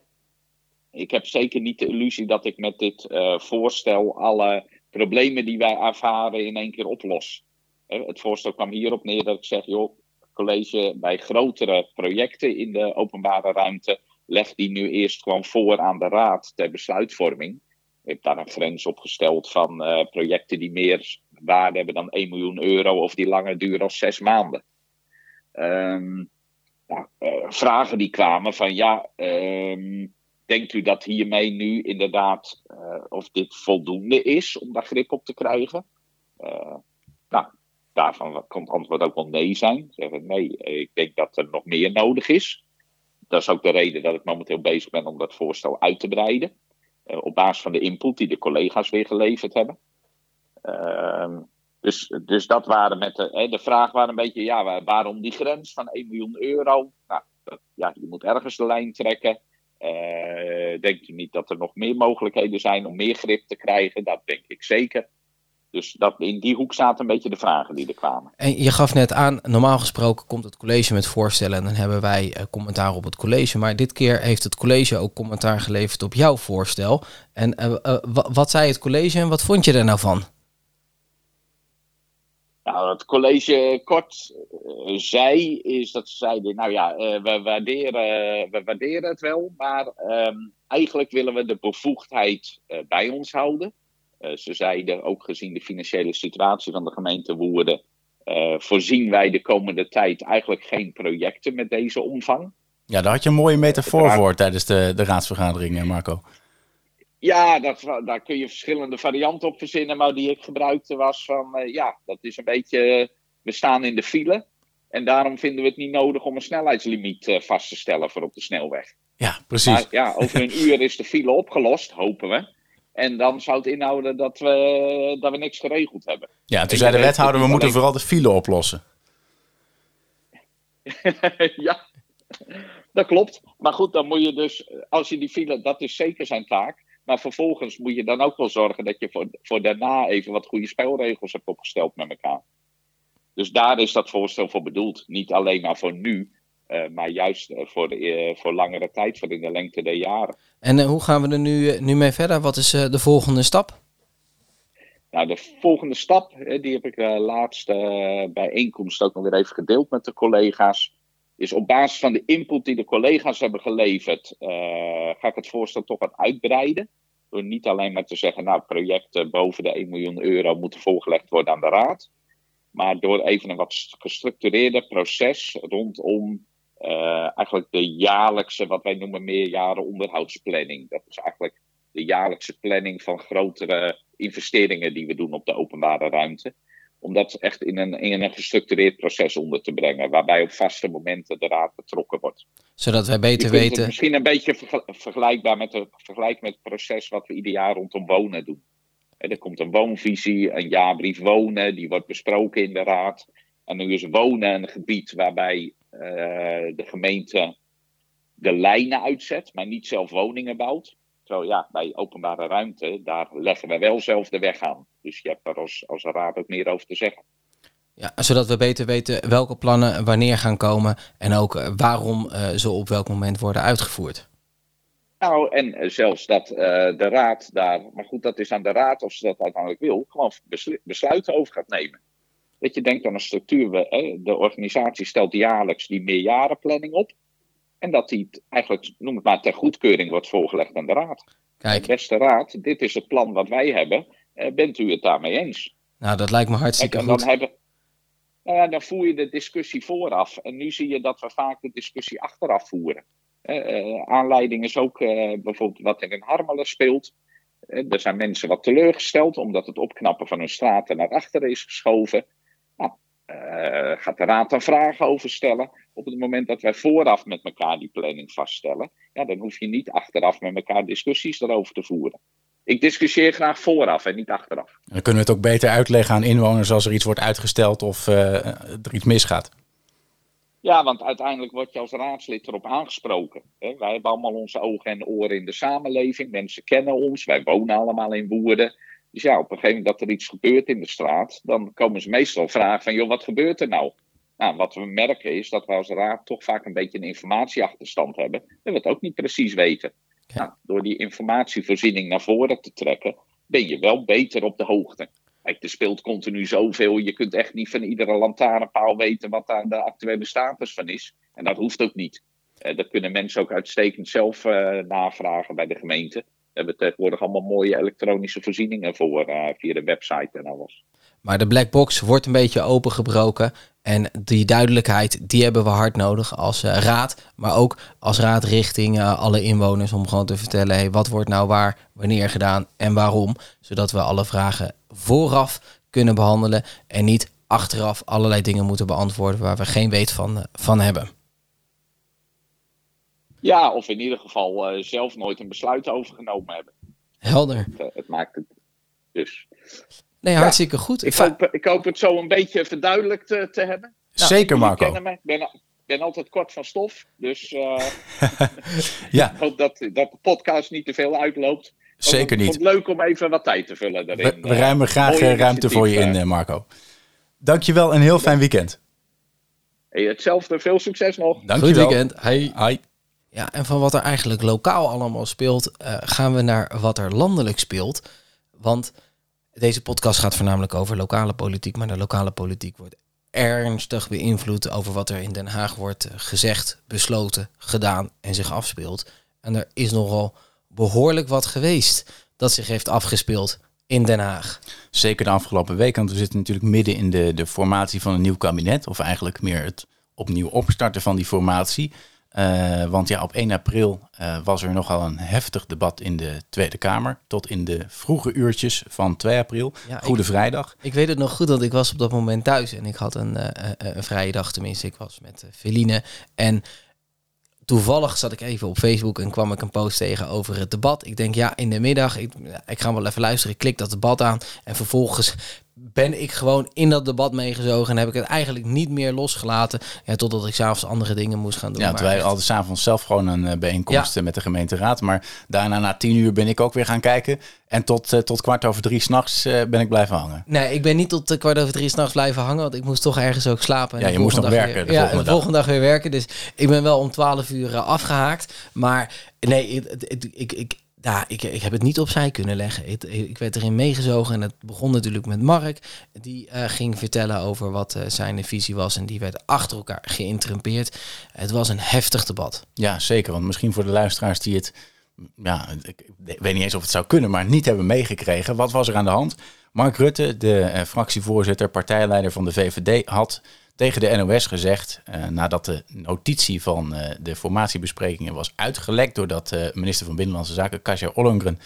ik heb zeker niet de illusie dat ik met dit uh, voorstel alle problemen die wij ervaren in één keer oplos. Uh, het voorstel kwam hierop neer dat ik zeg, joh, college, bij grotere projecten in de openbare ruimte leg die nu eerst gewoon voor aan de raad ter besluitvorming. Ik heb daar een grens op gesteld van uh, projecten die meer waarde hebben dan 1 miljoen euro of die langer duren dan zes maanden. Nou, uh, vragen die kwamen van ja, um, denkt u dat hiermee nu inderdaad uh, of dit voldoende is om daar grip op te krijgen? nou, daarvan komt het antwoord ook wel nee zijn. Zeggen nee, ik denk dat er nog meer nodig is dat is ook de reden dat ik momenteel bezig ben om dat voorstel uit te breiden. Uh, op basis van de input die de collega's weer geleverd hebben. Uh, dus, dus dat waren met de, de vraag waren een beetje, ja, waarom die grens van 1 miljoen euro? Nou, ja, je moet ergens de lijn trekken. Uh, denkt u niet dat er nog meer mogelijkheden zijn om meer grip te krijgen? Dat denk ik zeker. Dus dat, in die hoek zaten een beetje de vragen die er kwamen. En je gaf net aan, normaal gesproken komt het college met voorstellen en dan hebben wij uh, commentaar op het college. Maar dit keer heeft het college ook commentaar geleverd op jouw voorstel. En uh, uh, wat zei het college en wat vond je er nou van? Nou, het college kort zei is dat ze zeiden, nou ja, we, waarderen, we waarderen het wel, maar um, eigenlijk willen we de bevoegdheid bij ons houden. Uh, ze zeiden, ook gezien de financiële situatie van de gemeente Woerden, uh, voorzien wij de komende tijd eigenlijk geen projecten met deze omvang. Ja, daar had je een mooie metafoor voor tijdens de, de raadsvergadering, Marco. Ja, dat, daar kun je verschillende varianten op verzinnen, maar die ik gebruikte was van, uh, ja, dat is een beetje, we staan in de file en daarom vinden we het niet nodig om een snelheidslimiet vast te stellen voor op de snelweg. Ja, precies. Maar ja, over een uur is de file opgelost, hopen we. En dan zou het inhouden dat we, dat we niks geregeld hebben. Ja, toen zei de wethouder, we moeten vooral de file oplossen. ja, dat klopt. Maar goed, dan moet je dus, als je die file, dat is zeker zijn taak. Maar vervolgens moet je dan ook wel zorgen dat je voor, voor daarna even wat goede spelregels hebt opgesteld met elkaar. Dus daar is dat voorstel voor bedoeld. Niet alleen maar voor nu, uh, maar juist uh, voor, de, uh, voor langere tijd, voor in de lengte der jaren. En hoe gaan we er nu, nu mee verder? Wat is de volgende stap? Nou, de volgende stap, die heb ik de laatste bijeenkomst ook nog weer even gedeeld met de collega's. Is op basis van de input die de collega's hebben geleverd, ga ik het voorstel toch wat uitbreiden. Door niet alleen maar te zeggen, nou, projecten boven de 1 miljoen euro moeten voorgelegd worden aan de raad. Maar door even een wat gestructureerder proces rondom uh, eigenlijk de jaarlijkse, wat wij noemen meerjaren onderhoudsplanning. Dat is eigenlijk de jaarlijkse planning van grotere investeringen die we doen op de openbare ruimte. Om dat echt in een, in een gestructureerd proces onder te brengen, waarbij op vaste momenten de raad betrokken wordt. Zodat wij beter weten. Misschien een beetje vergelijkbaar met, de, vergelijk met het proces wat we ieder jaar rondom wonen doen. Er komt een woonvisie, een jaarbrief wonen, die wordt besproken in de raad. En nu is wonen een gebied waarbij de gemeente de lijnen uitzet, maar niet zelf woningen bouwt. Zo ja, bij openbare ruimte, daar leggen we wel zelf de weg aan. Dus je hebt er als, als raad ook meer over te zeggen. Ja, zodat we beter weten welke plannen wanneer gaan komen en ook waarom uh, ze op welk moment worden uitgevoerd. Nou, en zelfs dat uh, de raad daar, maar goed, dat is aan de raad of ze dat uiteindelijk wil, gewoon besluiten over gaat nemen. Dat je denkt aan een structuur, de organisatie stelt jaarlijks die meerjarenplanning op. En dat die eigenlijk, noem het maar, ter goedkeuring wordt voorgelegd aan de raad. Kijk. Beste raad, dit is het plan wat wij hebben. Uh, bent u het daarmee eens? Nou, dat lijkt me hartstikke Kijk, goed. Dan, hebben, nou ja, dan voer je de discussie vooraf. En nu zie je dat we vaak de discussie achteraf voeren. Uh, aanleiding is ook uh, bijvoorbeeld wat er in Harmelen speelt. Uh, er zijn mensen wat teleurgesteld omdat het opknappen van hun straten naar achteren is geschoven. Nou, gaat de raad dan vragen over stellen? Op het moment dat wij vooraf met elkaar die planning vaststellen, ja, dan hoef je niet achteraf met elkaar discussies erover te voeren. Ik discussieer graag vooraf en niet achteraf. Dan kunnen we het ook beter uitleggen aan inwoners als er iets wordt uitgesteld of er iets misgaat. Ja, want uiteindelijk word je als raadslid erop aangesproken. Hè? Wij hebben allemaal onze ogen en oren in de samenleving. Mensen kennen ons. Wij wonen allemaal in Woerden. Dus ja, op een gegeven moment dat er iets gebeurt in de straat, dan komen ze meestal vragen van, joh, wat gebeurt er nou? Nou, wat we merken is dat we als raad toch vaak een beetje een informatieachterstand hebben. En we het ook niet precies weten. Nou, door die informatievoorziening naar voren te trekken, ben je wel beter op de hoogte. Kijk, er speelt continu zoveel. Je kunt echt niet van iedere lantaarnpaal weten wat daar de actuele status van is. En dat hoeft ook niet. Uh, dat kunnen mensen ook uitstekend zelf uh, navragen bij de gemeente. Hebben tegenwoordig allemaal mooie elektronische voorzieningen voor uh, via de website en alles. Maar de black box wordt een beetje opengebroken. En die duidelijkheid, die hebben we hard nodig als uh, raad. Maar ook als raad richting uh, alle inwoners om gewoon te vertellen... Hey, wat wordt nou waar, wanneer gedaan en waarom. Zodat we alle vragen vooraf kunnen behandelen. En niet achteraf allerlei dingen moeten beantwoorden waar we geen weet van, van hebben. Ja, of in ieder geval uh, zelf nooit een besluit over genomen hebben. Helder. Het, het maakt het dus. Nee, hartstikke ja, goed. Ik hoop, ik hoop het zo een beetje verduidelijkt uh, te hebben. Nou, Zeker, Marco. Me. Ik ben, ben, altijd kort van stof. Dus ja. ik hoop dat, dat de podcast niet te veel uitloopt. Zeker niet. Het leuk om even wat tijd te vullen daarin. We, we ruimen graag ruimte voor je in, Marco. Dankjewel en heel fijn weekend. Hey, hetzelfde, veel succes nog. Dankjewel. Goed weekend. Hey. Hi. Ja, en van wat er eigenlijk lokaal allemaal speelt, uh, gaan we naar wat er landelijk speelt. Want deze podcast gaat voornamelijk over lokale politiek, maar de lokale politiek wordt ernstig beïnvloed over wat er in Den Haag wordt eh, gezegd, besloten, gedaan en zich afspeelt. En er is nogal behoorlijk wat geweest dat zich heeft afgespeeld in Den Haag. Zeker de afgelopen week, want we zitten natuurlijk midden in de, de formatie van een nieuw kabinet, of eigenlijk meer het opnieuw opstarten van die formatie. Uh, want ja, op 1 april uh, was er nogal een heftig debat in de Tweede Kamer. Tot in de vroege uurtjes van 2 april. Ja, Goede ik, Vrijdag. Ik weet het nog goed, want ik was op dat moment thuis. En ik had een, uh, een vrije dag, tenminste. Ik was met Feline. En toevallig zat ik even op Facebook en kwam ik een post tegen over het debat. Ik denk, ja, in de middag, ik, ik ga wel even luisteren. Ik klik dat debat aan. En vervolgens ben ik gewoon in dat debat meegezogen en heb ik het eigenlijk niet meer losgelaten. Ja, totdat ik s'avonds andere dingen moest gaan doen. Ja, terwijl hadden s'avonds zelf gewoon een uh, bijeenkomst met de gemeenteraad. Maar daarna na tien uur ben ik ook weer gaan kijken. En tot, uh, tot kwart over drie s'nachts uh, ben ik blijven hangen. Nee, ik ben niet tot kwart over drie s'nachts blijven hangen. Want ik moest toch ergens ook slapen. En ja, je moest nog werken weer, de ja, volgende de volgende dag weer werken. Dus ik ben wel om twaalf uur afgehaakt. Maar nee, ik, ik, ik, ja, ik, ik heb het niet opzij kunnen leggen. Ik, ik werd erin meegezogen en het begon natuurlijk met Mark. Die uh, ging vertellen over wat uh, zijn visie was en die werd achter elkaar geïnterrumpeerd. Het was een heftig debat. Ja, zeker. Want misschien voor de luisteraars die het, ja, ik weet niet eens of het zou kunnen, maar niet hebben meegekregen. Wat was er aan de hand? Mark Rutte, de uh, fractievoorzitter, partijleider van de VVD, had tegen de NOS gezegd, uh, nadat de notitie van uh, de formatiebesprekingen was uitgelekt, doordat uh, minister van Binnenlandse Zaken Kasia Ollongren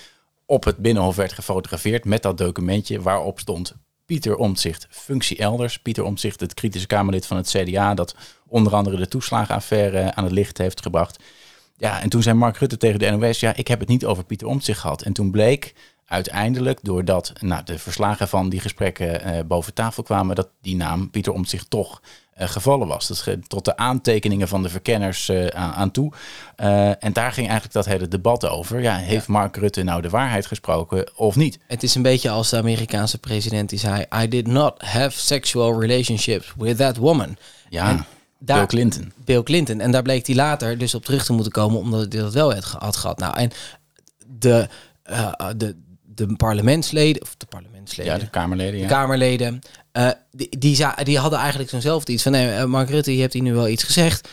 op het Binnenhof werd gefotografeerd met dat documentje waarop stond Pieter Omtzigt, functie elders. Pieter Omtzigt, het kritische Kamerlid van het CDA, dat onder andere de toeslagenaffaire aan het licht heeft gebracht. Ja, en toen zei Mark Rutte tegen de NOS, ja, ik heb het niet over Pieter Omtzigt gehad. En toen bleek uiteindelijk, doordat nou, de verslagen van die gesprekken uh, boven tafel kwamen, dat die naam Pieter Omtzigt toch uh, gevallen was. Dat tot de aantekeningen van de verkenners uh, aan, aan, toe. en daar ging eigenlijk dat hele debat over. Ja, heeft Mark Rutte nou de waarheid gesproken of niet? Het is een beetje als de Amerikaanse president die zei: I did not have sexual relationships with that woman. Ja. En daar, Bill Clinton. Bill Clinton. En daar bleek hij later dus op terug te moeten komen, omdat hij dat wel had gehad. Nou, en de, de, de parlementsleden, of de parlementsleden, ja, de Kamerleden, ja. de Kamerleden, uh, die, die, die, hadden eigenlijk zo'nzelfde iets van, nee, Mark Rutte, je hebt hier nu wel iets gezegd,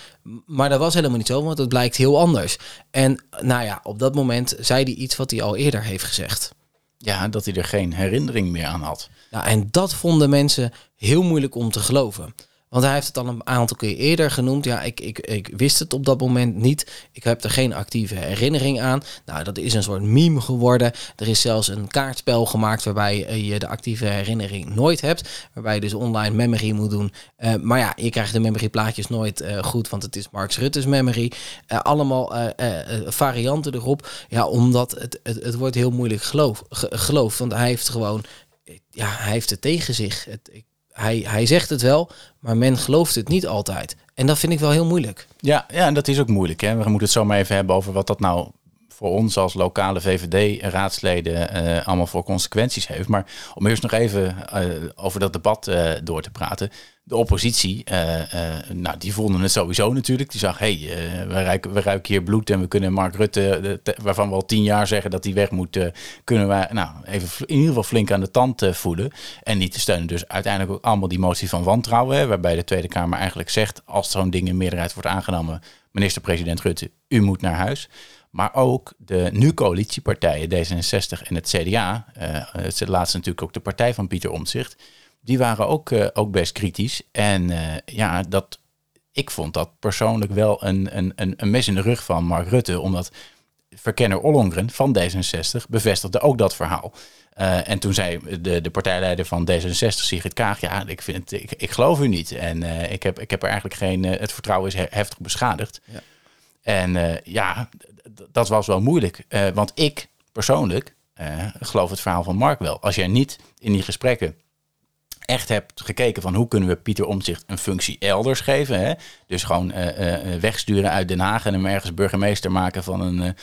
maar dat was helemaal niet zo, want het blijkt heel anders. En nou ja, op dat moment zei hij iets wat hij al eerder heeft gezegd. Ja, dat hij er geen herinnering meer aan had. Nou, en dat vonden mensen heel moeilijk om te geloven. Want hij heeft het al een aantal keer eerder genoemd. Ja, ik, ik, ik wist het op dat moment niet. Ik heb er geen actieve herinnering aan. Nou, dat is een soort meme geworden. Er is zelfs een kaartspel gemaakt waarbij je de actieve herinnering nooit hebt. Waarbij je dus online memory moet doen. Uh, maar ja, je krijgt de memory plaatjes nooit uh, goed, want het is Mark Rutte's memory. Allemaal varianten erop. Ja, omdat het, het, het wordt heel moeilijk geloof, geloof. Want hij heeft gewoon, ja, hij heeft het tegen zich. Het, hij, hij zegt het wel, maar men gelooft het niet altijd. En dat vind ik wel heel moeilijk. Ja, ja en dat is ook moeilijk. Hè? We moeten het zo maar even hebben over wat dat nou voor ons als lokale VVD-raadsleden uh, allemaal voor consequenties heeft. Maar om eerst nog even uh, over dat debat uh, door te praten de oppositie, nou, die vonden het sowieso natuurlijk. Die zag, hé, hey, we, ruiken, we ruiken hier bloed en we kunnen Mark Rutte, waarvan we al tien jaar zeggen dat hij weg moet, kunnen wij nou, even in ieder geval flink aan de tand voelen. En die te steunen dus uiteindelijk ook allemaal die motie van wantrouwen, waarbij de Tweede Kamer eigenlijk zegt, als zo'n ding in meerderheid wordt aangenomen, minister-president Rutte, u moet naar huis. Maar ook de nu coalitiepartijen, D66 en het CDA, het laatste natuurlijk ook de partij van Pieter Omtzigt, die waren ook, uh, ook best kritisch. En uh, ja, dat, ik vond dat persoonlijk wel een, een, een mes in de rug van Mark Rutte. Omdat verkenner Ollongren van D66 bevestigde ook dat verhaal. Uh, en toen zei de, de partijleider van D66, Sigrid Kaag, ja, ik, vind, ik, ik geloof u niet. En ik, heb, ik heb er eigenlijk geen, het vertrouwen is heftig beschadigd. Ja. En ja, dat was wel moeilijk. want ik persoonlijk geloof het verhaal van Mark wel. Als jij niet in die gesprekken echt hebt gekeken van hoe kunnen we Pieter Omtzigt een functie elders geven. Hè? Dus gewoon uh, wegsturen uit Den Haag en hem ergens burgemeester maken van een,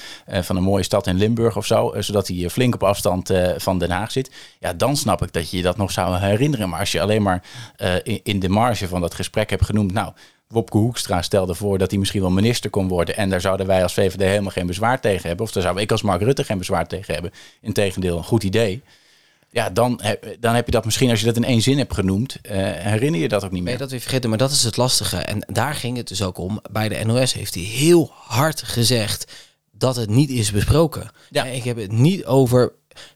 van een mooie stad in Limburg of zo. zodat hij flink op afstand van Den Haag zit. Ja, dan snap ik dat je je dat nog zou herinneren. Maar als je alleen maar in, in de marge van dat gesprek hebt genoemd, nou, Wopke Hoekstra stelde voor dat hij misschien wel minister kon worden. En daar zouden wij als VVD helemaal geen bezwaar tegen hebben. Of daar zou ik als Mark Rutte geen bezwaar tegen hebben. Integendeel, een goed idee. Ja, dan heb, dan heb je dat misschien, als je dat in één zin hebt genoemd, uh, herinner je dat ook niet meer. Nee, dat weer vergeten, maar dat is het lastige. En daar ging het dus ook om. Bij de NOS heeft hij heel hard gezegd dat het niet is besproken. Ja. Ik heb het niet over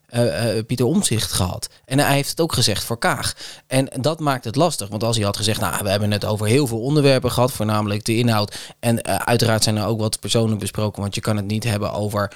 uh, Pieter Omzicht gehad. En hij heeft het ook gezegd voor Kaag. En dat maakt het lastig. Want als hij had gezegd, nou, we hebben het over heel veel onderwerpen gehad, voornamelijk de inhoud. En uh, uiteraard zijn er ook wat personen besproken, want je kan het niet hebben over,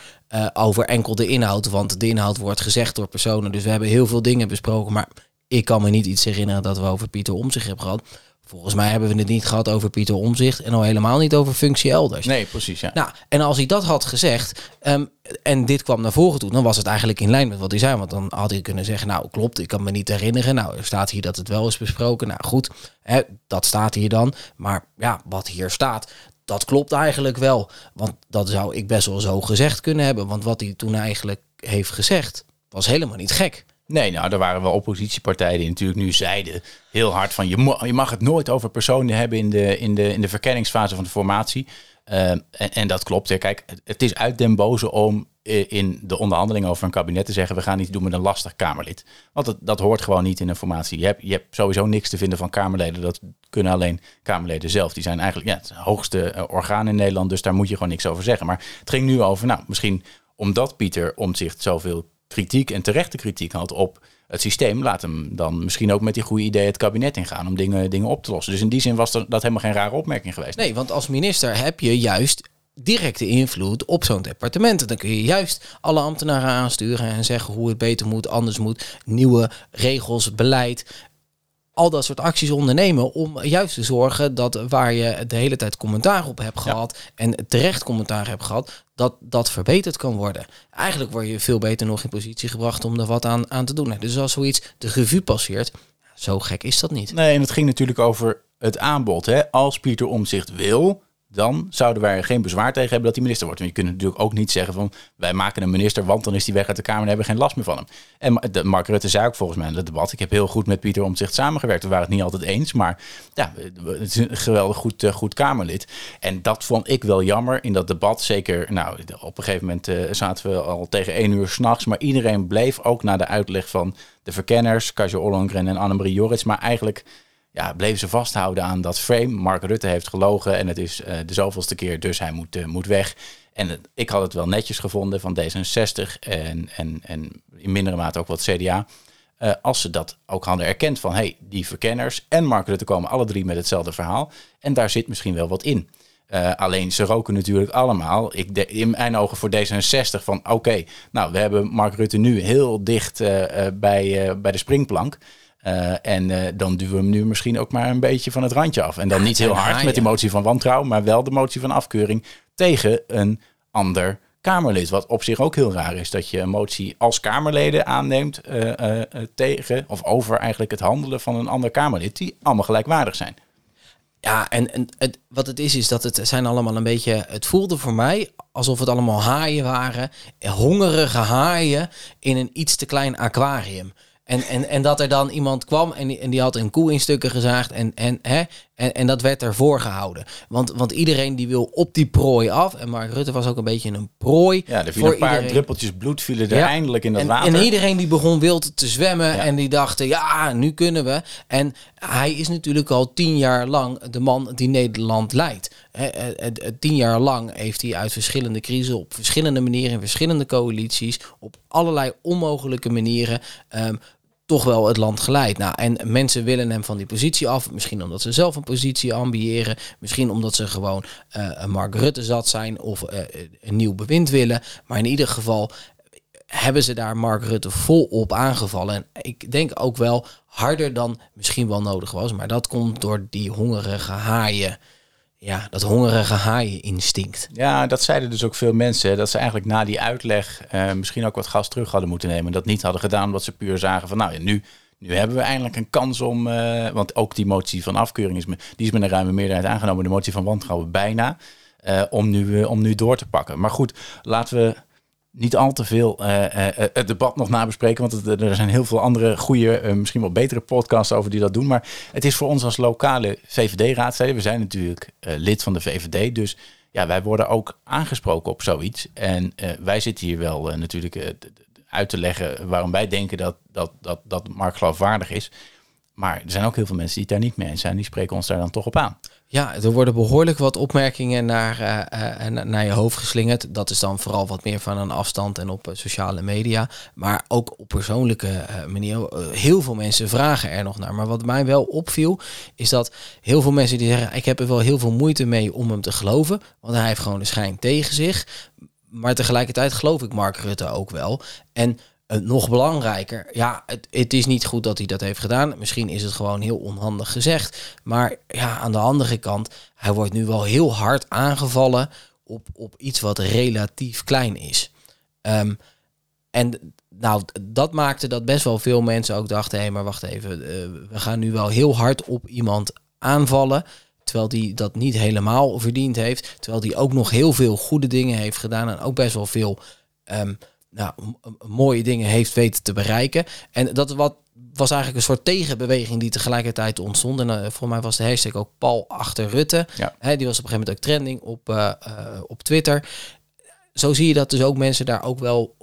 over enkel de inhoud. Want de inhoud wordt gezegd door personen. Dus we hebben heel veel dingen besproken. Maar ik kan me niet iets herinneren dat we over Pieter Omzicht hebben gehad. Volgens mij hebben we het niet gehad over Pieter Omzicht en al helemaal niet over functie elders. Nee, precies. Ja. Nou, en als hij dat had gezegd ehm, en dit kwam naar voren toe, dan was het eigenlijk in lijn met wat hij zei. Want dan had hij kunnen zeggen, nou klopt, ik kan me niet herinneren. Nou, er staat hier dat het wel is besproken. Nou goed, hè, dat staat hier dan. Maar ja, wat hier staat, dat klopt eigenlijk wel. Want dat zou ik best wel zo gezegd kunnen hebben. Want wat hij toen eigenlijk heeft gezegd, was helemaal niet gek. Nee, nou, er waren wel oppositiepartijen die natuurlijk nu zeiden heel hard van je, je mag het nooit over personen hebben in de, in de, in de verkenningsfase van de formatie. Uh, en, en, dat klopt. Hè. Kijk, het is uit den boze om in de onderhandelingen over een kabinet te zeggen: we gaan niet doen met een lastig Kamerlid. Want dat, dat hoort gewoon niet in een formatie. Je hebt, je hebt sowieso niks te vinden van Kamerleden. Dat kunnen alleen Kamerleden zelf. Die zijn eigenlijk ja, het hoogste uh, orgaan in Nederland. Dus daar moet je gewoon niks over zeggen. Maar het ging nu over, nou, misschien omdat Pieter Omtzigt zoveel kritiek en terechte kritiek had op het systeem, laat hem dan misschien ook met die goede ideeën het kabinet ingaan om dingen, dingen op te lossen. Dus in die zin was dat helemaal geen rare opmerking geweest. Nee, want als minister heb je juist directe invloed op zo'n departement. Dan kun je juist alle ambtenaren aansturen en zeggen hoe het beter moet, anders moet, nieuwe regels, beleid al dat soort acties ondernemen om juist te zorgen dat waar je de hele tijd commentaar op hebt gehad en terecht commentaar hebt gehad, dat dat verbeterd kan worden. Eigenlijk word je veel beter nog in positie gebracht om er wat aan, aan te doen. Dus als zoiets de revue passeert, zo gek is dat niet. Nee, en het ging natuurlijk over het aanbod. Hè? Als Pieter Omzicht wil, dan zouden wij er geen bezwaar tegen hebben dat hij minister wordt. Want je kunt natuurlijk ook niet zeggen van wij maken een minister, want dan is hij weg uit de Kamer en hebben we geen last meer van hem. En Mark Rutte zei ook volgens mij in het debat, ik heb heel goed met Pieter Omtzigt samengewerkt. We waren het niet altijd eens, maar ja, het is een geweldig goed, uh, goed Kamerlid. En dat vond ik wel jammer in dat debat. Zeker, nou, op een gegeven moment uh, zaten we al tegen één uur s'nachts, maar iedereen bleef ook naar de uitleg van de verkenners, Kajo Ollongren en Annemarie Jorrits, maar eigenlijk ja, bleven ze vasthouden aan dat frame. Mark Rutte heeft gelogen en het is uh, de zoveelste keer, dus hij moet, uh, moet weg. En ik had het wel netjes gevonden van D66 en, en, en in mindere mate ook wat CDA. Eh, als ze dat ook hadden erkend van, hey, die verkenners en Mark Rutte komen alle drie met hetzelfde verhaal. En daar zit misschien wel wat in. Alleen ze roken natuurlijk allemaal. Ik de, in mijn ogen voor D66 van oké, nou we hebben Mark Rutte nu heel dicht bij, bij de springplank. Uh, en uh, dan duwen we hem nu misschien ook maar een beetje van het randje af. En dan niet heel hard met die motie van wantrouwen, maar wel de motie van afkeuring tegen een ander Kamerlid. Wat op zich ook heel raar is, dat je een motie als Kamerleden aanneemt uh, tegen of over eigenlijk het handelen van een ander Kamerlid, die allemaal gelijkwaardig zijn. Ja, en, en het, wat het is, is dat het zijn allemaal een beetje. Het voelde voor mij alsof het allemaal haaien waren. Hongerige haaien in een iets te klein aquarium. En, en, en dat er dan iemand kwam en die, en die had een koe in stukken gezaagd en, en, hè, en, en dat werd ervoor gehouden. Want, want iedereen die wil op die prooi af. En Mark Rutte was ook een beetje een prooi. Ja, er vielen een paar druppeltjes bloed vielen er eindelijk in dat en, water. En iedereen die begon wild te zwemmen en die dachten, ja, nu kunnen we. En hij is natuurlijk al tien jaar lang de man die Nederland leidt. tien jaar lang heeft hij uit verschillende crises op verschillende manieren, in verschillende coalities, op allerlei onmogelijke manieren um, toch wel het land geleid. Nou, en mensen willen hem van die positie af. Misschien omdat ze zelf een positie ambiëren. Misschien omdat ze gewoon uh, Mark Rutte zat zijn of uh, een nieuw bewind willen. Maar in ieder geval hebben ze daar Mark Rutte volop aangevallen. En ik denk ook wel harder dan misschien wel nodig was. Maar dat komt door die hongerige haaien ja, dat hongerige haaieninstinct. Ja, dat zeiden dus ook veel mensen. Dat ze eigenlijk na die uitleg uh, misschien ook wat gas terug hadden moeten nemen. Dat niet hadden gedaan omdat ze puur zagen van nou ja, nu, nu hebben we eindelijk een kans om, uh, want ook die motie van afkeuring is, me, die is met een ruime meerderheid aangenomen, de motie van wantrouwen bijna, uh, om, nu, om nu door te pakken. Maar goed, laten we niet al te veel het debat nog nabespreken, want er zijn heel veel andere goede, misschien wel betere podcasts over die dat doen. Maar het is voor ons als lokale VVD-raadsleden, we zijn natuurlijk lid van de VVD, dus ja, wij worden ook aangesproken op zoiets. En wij zitten hier wel natuurlijk uit te leggen waarom wij denken dat, dat, dat, dat Mark geloofwaardig is. Maar er zijn ook heel veel mensen die het daar niet mee eens zijn. Die spreken ons daar dan toch op aan. Ja, er worden behoorlijk wat opmerkingen naar, uh, uh, naar je hoofd geslingerd. Dat is dan vooral wat meer van een afstand en op sociale media. Maar ook op persoonlijke manier. heel veel mensen vragen er nog naar. Maar wat mij wel opviel, is dat heel veel mensen die zeggen... ik heb er wel heel veel moeite mee om hem te geloven. Want hij heeft gewoon de schijn tegen zich maar tegelijkertijd geloof ik Mark Rutte ook wel. En nog belangrijker, ja, het, het, is niet goed dat hij dat heeft gedaan. Misschien is het gewoon heel onhandig gezegd. Maar ja, aan de andere kant, hij wordt nu wel heel hard aangevallen op, op iets wat relatief klein is. Um, en nou, dat maakte dat best wel veel mensen ook dachten: hé, hey, maar wacht even, uh, we gaan nu wel heel hard op iemand aanvallen. Terwijl die dat niet helemaal verdiend heeft. Terwijl die ook nog heel veel goede dingen heeft gedaan. En ook best wel veel um, nou, mooie dingen heeft weten te bereiken. En dat wat, was eigenlijk een soort tegenbeweging die tegelijkertijd ontstond. En uh, voor mij was de hashtag ook Paul achter Rutte. Ja. He, die was op een gegeven moment ook trending op, uh, uh, op Twitter. Zo zie je dat dus ook mensen daar ook wel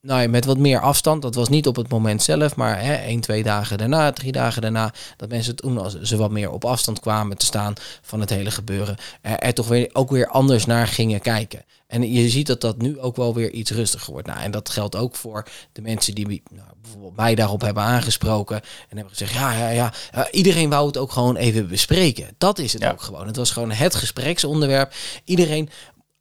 nou ja, met wat meer afstand. Dat was niet op het moment zelf, maar hè, één, twee dagen daarna, drie dagen daarna. Dat mensen toen, als ze wat meer op afstand kwamen te staan van het hele gebeuren, er, er toch weer, ook weer anders naar gingen kijken. En je ziet dat dat nu ook wel weer iets rustiger wordt. Nou, en dat geldt ook voor de mensen die nou, bijvoorbeeld mij daarop hebben aangesproken. En hebben gezegd, ja, ja, ja, uh, iedereen wou het ook gewoon even bespreken. Dat is het ook gewoon. Het was gewoon het gespreksonderwerp. Iedereen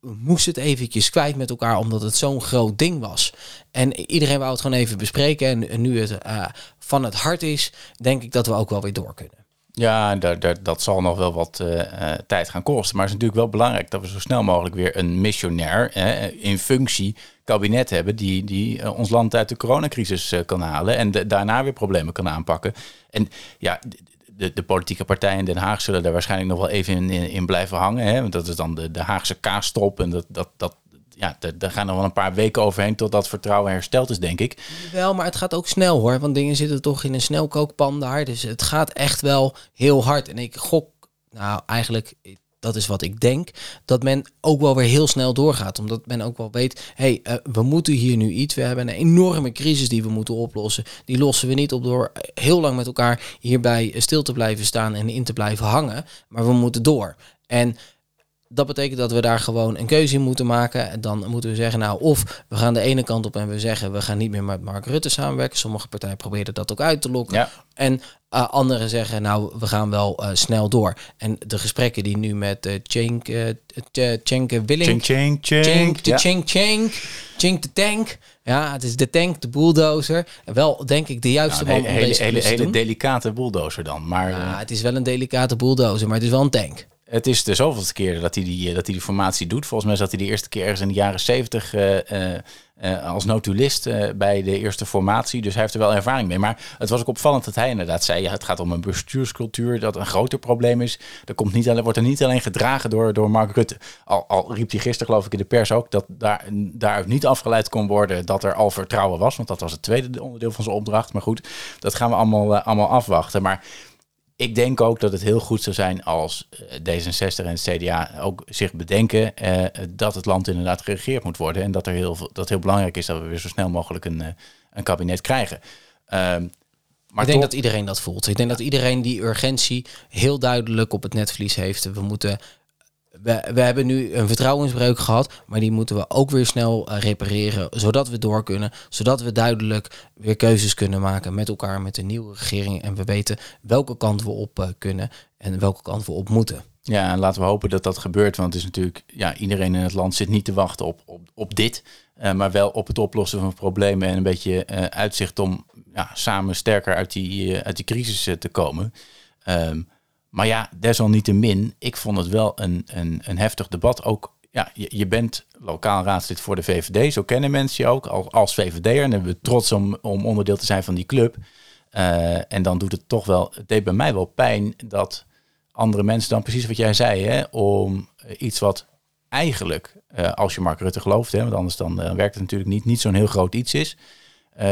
moest het eventjes kwijt met elkaar, omdat het zo'n groot ding was. En iedereen wou het gewoon even bespreken. En, nu het uh, van het hart is, denk ik dat we ook wel weer door kunnen. Ja, dat zal nog wel wat uh, tijd gaan kosten. Maar het is natuurlijk wel belangrijk dat we zo snel mogelijk weer een missionair in functie kabinet hebben die, die ons land uit de coronacrisis kan halen en daarna weer problemen kan aanpakken. En ja, de, politieke partijen in Den Haag zullen daar waarschijnlijk nog wel even in, in, blijven hangen. Hè? Want dat is dan de, de Haagse kaastop. En dat, dat, dat, ja, daar gaan er wel een paar weken overheen tot dat vertrouwen hersteld is, denk ik. Wel, maar het gaat ook snel hoor. Want dingen zitten toch in een snelkookpan daar. Dus het gaat echt wel heel hard. En ik gok, nou eigenlijk, dat is wat ik denk, dat men ook wel weer heel snel doorgaat. Omdat men ook wel weet, hé, hey, uh, we moeten hier nu iets. We hebben een enorme crisis die we moeten oplossen. Die lossen we niet op door heel lang met elkaar hierbij stil te blijven staan en in te blijven hangen. Maar we moeten door. En dat betekent dat we daar gewoon een keuze in moeten maken. En dan moeten we zeggen, nou, of we gaan de ene kant op en we zeggen, we gaan niet meer met Mark Rutte samenwerken. Sommige partijen proberen dat ook uit te lokken. Ja. En uh, anderen zeggen, nou, we gaan wel uh, snel door. En de gesprekken die nu met uh, Cenk, uh, Cenk Willing... Cenk, Cenk. De Cenk, Cenk. Cenk de tank. Ja, het is de tank, de bulldozer. Wel, denk ik, de juiste nou, man hele, deze hele, hele delicate bulldozer dan. Maar, ja, het is wel een delicate bulldozer, maar het is wel een tank. Het is de zoveelste keer dat hij die, dat hij die formatie doet. Volgens mij zat hij de eerste keer ergens in de jaren zeventig uh, uh, als notulist bij de eerste formatie. Dus hij heeft er wel ervaring mee. Maar het was ook opvallend dat hij inderdaad zei... Ja, het gaat om een bestuurscultuur dat een groter probleem is. Er komt niet alleen, wordt er niet alleen gedragen door, door Mark Rutte. Al, al riep hij gisteren geloof ik in de pers ook... dat daar, daaruit niet afgeleid kon worden dat er al vertrouwen was. Want dat was het tweede onderdeel van zijn opdracht. Maar goed, dat gaan we allemaal, allemaal afwachten. Maar ik denk ook dat het heel goed zou zijn als eh, D66 en het CDA ook zich bedenken uh, dat het land inderdaad geregeerd moet worden. En dat, er heel, dat heel belangrijk is dat we weer zo snel mogelijk een, uh, een kabinet krijgen. Ehm, maar ik denk dat iedereen dat voelt. Ik denk dat iedereen die urgentie heel duidelijk op het netvlies heeft. We moeten we, we hebben nu een vertrouwensbreuk gehad, maar die moeten we ook weer snel uh, repareren, zodat we door kunnen, zodat we duidelijk weer keuzes kunnen maken met elkaar, met de nieuwe regering en we weten welke kant we op uh, kunnen en welke kant we op moeten. Ja, en laten we hopen dat dat gebeurt, want het is natuurlijk, ja, iedereen in het land zit niet te wachten op, op, op dit, uh, maar wel op het oplossen van problemen en een beetje uitzicht om ja, samen sterker uit die, uit die crisis te komen. Um, maar ja, desalniettemin, ik vond het wel een, een, een heftig debat. Ook, ja, je, bent lokaal raadslid voor de VVD, zo kennen mensen je ook als, als VVD'er. En we trots om, om onderdeel te zijn van die club. Uh, en dan doet het toch wel, het deed bij mij wel pijn dat andere mensen dan precies wat jij zei, hè, om iets wat eigenlijk, uh, als je Mark Rutte gelooft, hè, want anders dan uh, werkt het natuurlijk niet, niet zo'n heel groot iets is,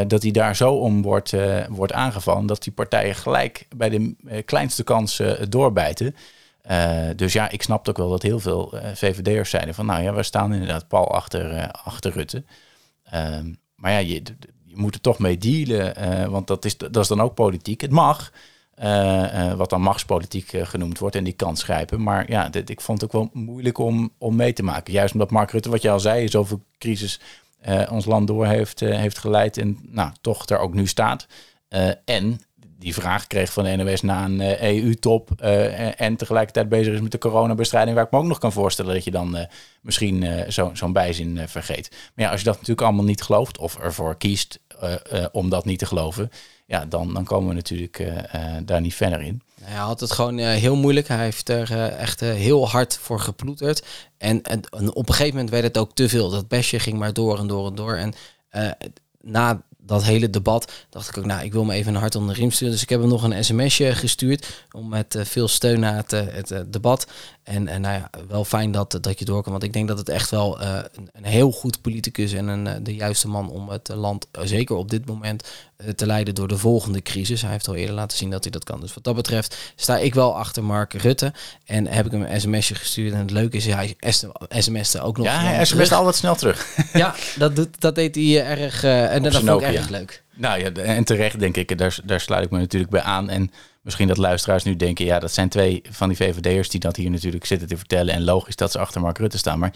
dat hij daar zo om wordt, wordt aangevallen, dat die partijen gelijk bij de kleinste kans doorbijten. dus ja, ik snap ook wel dat heel veel VVD'ers zeiden van, nou ja, we staan inderdaad pal achter, achter Rutte. Ehm, maar ja, je, je moet er toch mee dealen, want dat is, dat is dan ook politiek. Het mag, wat dan machtspolitiek genoemd wordt en die kans grijpen. Maar ja, ik vond het ook wel moeilijk om, om mee te maken. Juist omdat Mark Rutte, wat je al zei, zoveel crisis ons land door heeft, heeft geleid en nou, toch er ook nu staat. en die vraag kreeg van de NOS na een EU-top e en tegelijkertijd bezig is met de coronabestrijding, waar ik me ook nog kan voorstellen dat je dan misschien uh, zo'n zo bijzin vergeet. Maar ja, als je dat natuurlijk allemaal niet gelooft of ervoor kiest om dat niet te geloven, ja, dan, dan komen we natuurlijk daar niet verder in. Hij had het gewoon heel moeilijk. Hij heeft er echt heel hard voor geploeterd. En, en, op een gegeven moment werd het ook te veel. Dat bestje ging maar door en door en door. En na dat hele debat dacht ik ook, nou, ik wil me even een hart onder de riem sturen. Dus ik heb hem nog een sms'je gestuurd om met veel steun naar het, debat. En, en nou ja, wel fijn dat, dat je door kan. Want ik denk dat het echt wel een, een, heel goed politicus en een, de juiste man om het land, zeker op dit moment, te leiden door de volgende crisis. Hij heeft al eerder laten zien dat hij dat kan. Dus wat dat betreft sta ik wel achter Mark Rutte. En heb ik hem een sms'je gestuurd. En het leuke is, hij sms'te ook nog. Ja, hij sms'te al wat snel terug. ja, dat, doet, dat deed hij erg. en dat vond ik erg leuk. Nou ja, en terecht denk ik, daar, daar sluit ik me natuurlijk bij aan. En misschien dat luisteraars nu denken, ja, dat zijn twee van die VVD'ers die dat hier natuurlijk zitten te vertellen. En logisch dat ze achter Mark Rutte staan. Maar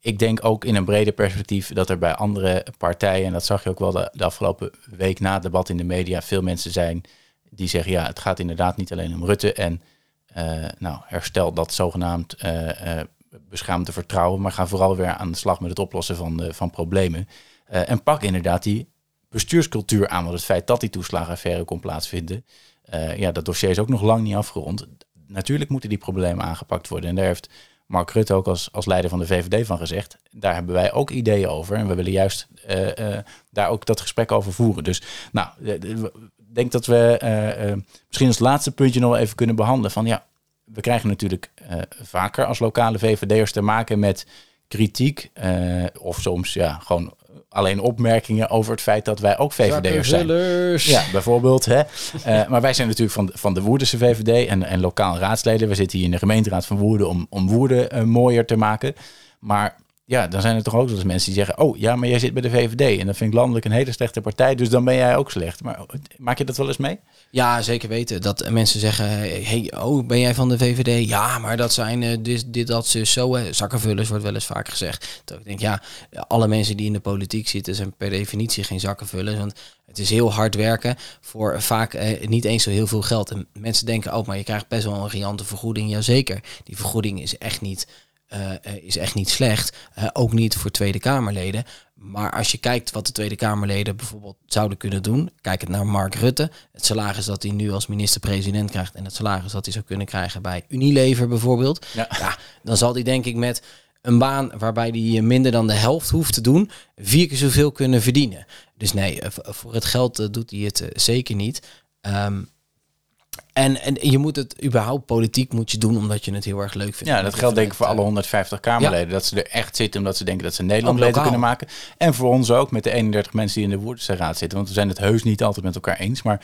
ik denk ook in een breder perspectief dat er bij andere partijen, en dat zag je ook wel de, afgelopen week na het debat in de media, veel mensen zijn die zeggen, ja, het gaat inderdaad niet alleen om Rutte. En uh, nou, herstel dat zogenaamd uh, beschaamde vertrouwen, maar ga vooral weer aan de slag met het oplossen van, van problemen. en pak inderdaad die bestuurscultuur aan. Want het feit dat die toeslagenaffaire kon plaatsvinden, uh, ja, dat dossier is ook nog lang niet afgerond. Natuurlijk moeten die problemen aangepakt worden. En daar heeft Mark Rutte ook als, als leider van de VVD van gezegd. Daar hebben wij ook ideeën over. En we willen juist uh, uh, daar ook dat gesprek over voeren. Dus nou, ik denk dat we misschien als laatste puntje nog even kunnen behandelen. Van ja, we krijgen natuurlijk vaker als lokale VVD'ers te maken met kritiek. of soms ja, gewoon alleen opmerkingen over het feit dat wij ook VVD'ers zijn. Ja, bijvoorbeeld. Hè. Uh, maar wij zijn natuurlijk van, van de Woerdense VVD en, en lokaal raadsleden. We zitten hier in de gemeenteraad van Woerden om, om Woerden uh, mooier te maken. Maar ja, dan zijn er toch ook wel eens mensen die zeggen... oh ja, maar jij zit bij de VVD en dan vind ik landelijk een hele slechte partij... dus dan ben jij ook slecht. Maar maak je dat wel eens mee? Ja, zeker weten. Dat mensen zeggen, hey, oh, ben jij van de VVD? Ja, maar dat zijn uh, dit, dat, ze zo. Zakkenvullers wordt wel eens vaak gezegd. Dat ik denk, ja, alle mensen die in de politiek zitten... zijn per definitie geen zakkenvullers, want... Het is heel hard werken voor vaak eh, niet eens zo heel veel geld. En mensen denken ook, maar je krijgt best wel een riante vergoeding. Jazeker, die vergoeding is echt niet is echt niet slecht. Uh, ook niet voor Tweede Kamerleden. Maar als je kijkt wat de Tweede Kamerleden bijvoorbeeld zouden kunnen doen. Kijk het naar Mark Rutte. Het salaris dat hij nu als minister-president krijgt. En het salaris dat hij zou kunnen krijgen bij Unilever bijvoorbeeld. Ja. ja dan zal hij denk ik met een baan waarbij hij minder dan de helft hoeft te doen. Vier keer zoveel kunnen verdienen. Dus nee, voor het geld doet hij het zeker niet. Um, en, en je moet het überhaupt politiek moet je doen omdat je het heel erg leuk vindt. Ja, dat geldt denk ik voor alle 150 Kamerleden. Dat ze er echt zitten omdat ze denken dat ze Nederland beter kunnen maken. En voor ons ook met de 31 mensen die in de Woerdense zitten. Want we zijn het heus niet altijd met elkaar eens. Maar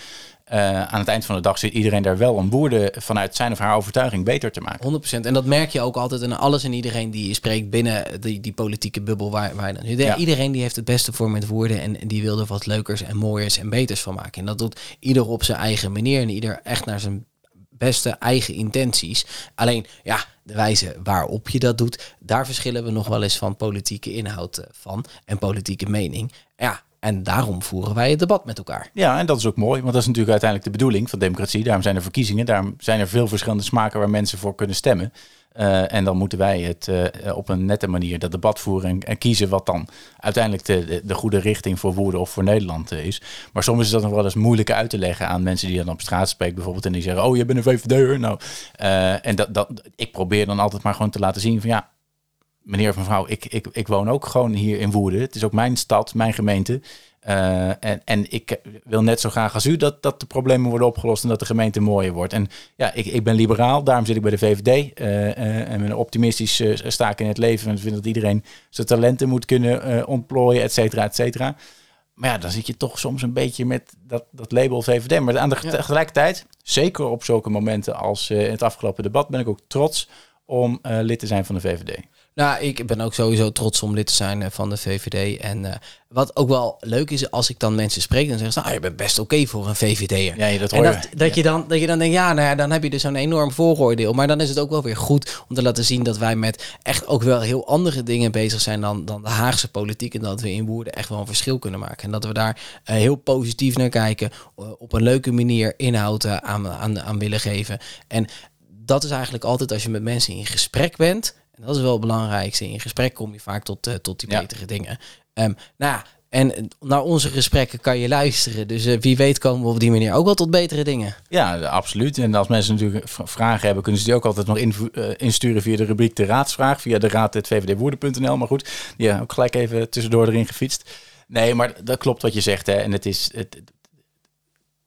uh, aan het eind van de dag zit iedereen daar wel om woorden vanuit zijn of haar overtuiging beter te maken. 100%. En dat merk je ook altijd in alles en iedereen die spreekt binnen die, die politieke bubbel waar, waar dan. Ja. Iedereen die heeft het beste voor met woorden en, die wil er wat leukers en mooiers en beters van maken. En dat doet ieder op zijn eigen manier en ieder echt naar zijn beste eigen intenties. Alleen ja, de wijze waarop je dat doet, daar verschillen we nog wel eens van politieke inhoud eh, van en politieke mening. Ja, en daarom voeren wij het debat met elkaar. Ja, en dat is ook mooi, want dat is natuurlijk uiteindelijk de bedoeling van democratie. Daarom zijn er verkiezingen, daarom zijn er veel verschillende smaken waar mensen voor kunnen stemmen. Uh, en dan moeten wij het uh, op een nette manier dat debat voeren en, en kiezen wat dan uiteindelijk de, de, de, goede richting voor Woerden of voor Nederland uh, is. Maar soms is dat nog wel eens moeilijk uit te leggen aan mensen die dan op straat spreken bijvoorbeeld en die zeggen, oh je bent een VVD'er. Nou, en dat, dat, ik probeer dan altijd maar gewoon te laten zien van ja, meneer of mevrouw, ik, ik, ik woon ook gewoon hier in Woerden. Het is ook mijn stad, mijn gemeente. Uh, en, en ik wil net zo graag als u dat, dat de problemen worden opgelost en dat de gemeente mooier wordt. En ja, ik, ik ben liberaal, daarom zit ik bij de VVD. Uh, uh, en ben optimistisch sta ik in het leven en vind dat iedereen zijn talenten moet kunnen ontplooien, et cetera, et cetera. Maar ja, dan zit je toch soms een beetje met dat, dat label VVD. Maar aan de tegelijkertijd, zeker op zulke momenten als in het afgelopen debat, ben ik ook trots om lid te zijn van de VVD. Nou, ik ben ook sowieso trots om lid te zijn eh, van de VVD. En uh, wat ook wel leuk is, als ik dan mensen spreek, dan zeggen ze, nou, je bent best oké voor een VVD'er. Ja, dat hoor en dat, dat, je dan, dat je dan denkt, ja, nou ja, dan heb je dus zo'n enorm vooroordeel. Maar dan is het ook wel weer goed om te laten zien dat wij met echt ook wel heel andere dingen bezig zijn dan, dan de Haagse politiek. En dat we in woorden echt wel een verschil kunnen maken. En dat we daar uh, heel positief naar kijken, op een leuke manier inhoud aan, aan, aan willen geven. En dat is eigenlijk altijd als je met mensen in gesprek bent en dat is wel het belangrijkste. In gesprek kom je vaak tot, uh, tot die betere dingen. Um, nou ja, en naar onze gesprekken kan je luisteren. Dus uh, wie weet komen we op die manier ook wel tot betere dingen. Ja, absoluut. En als mensen natuurlijk vragen hebben, kunnen ze die ook altijd nog in, uh, insturen via de rubriek de raadsvraag. Via de raad.vvdwoorden.nl. Maar goed, ja, ook gelijk even tussendoor erin gefietst. Nee, maar dat klopt wat je zegt. Hè. En het, is, het,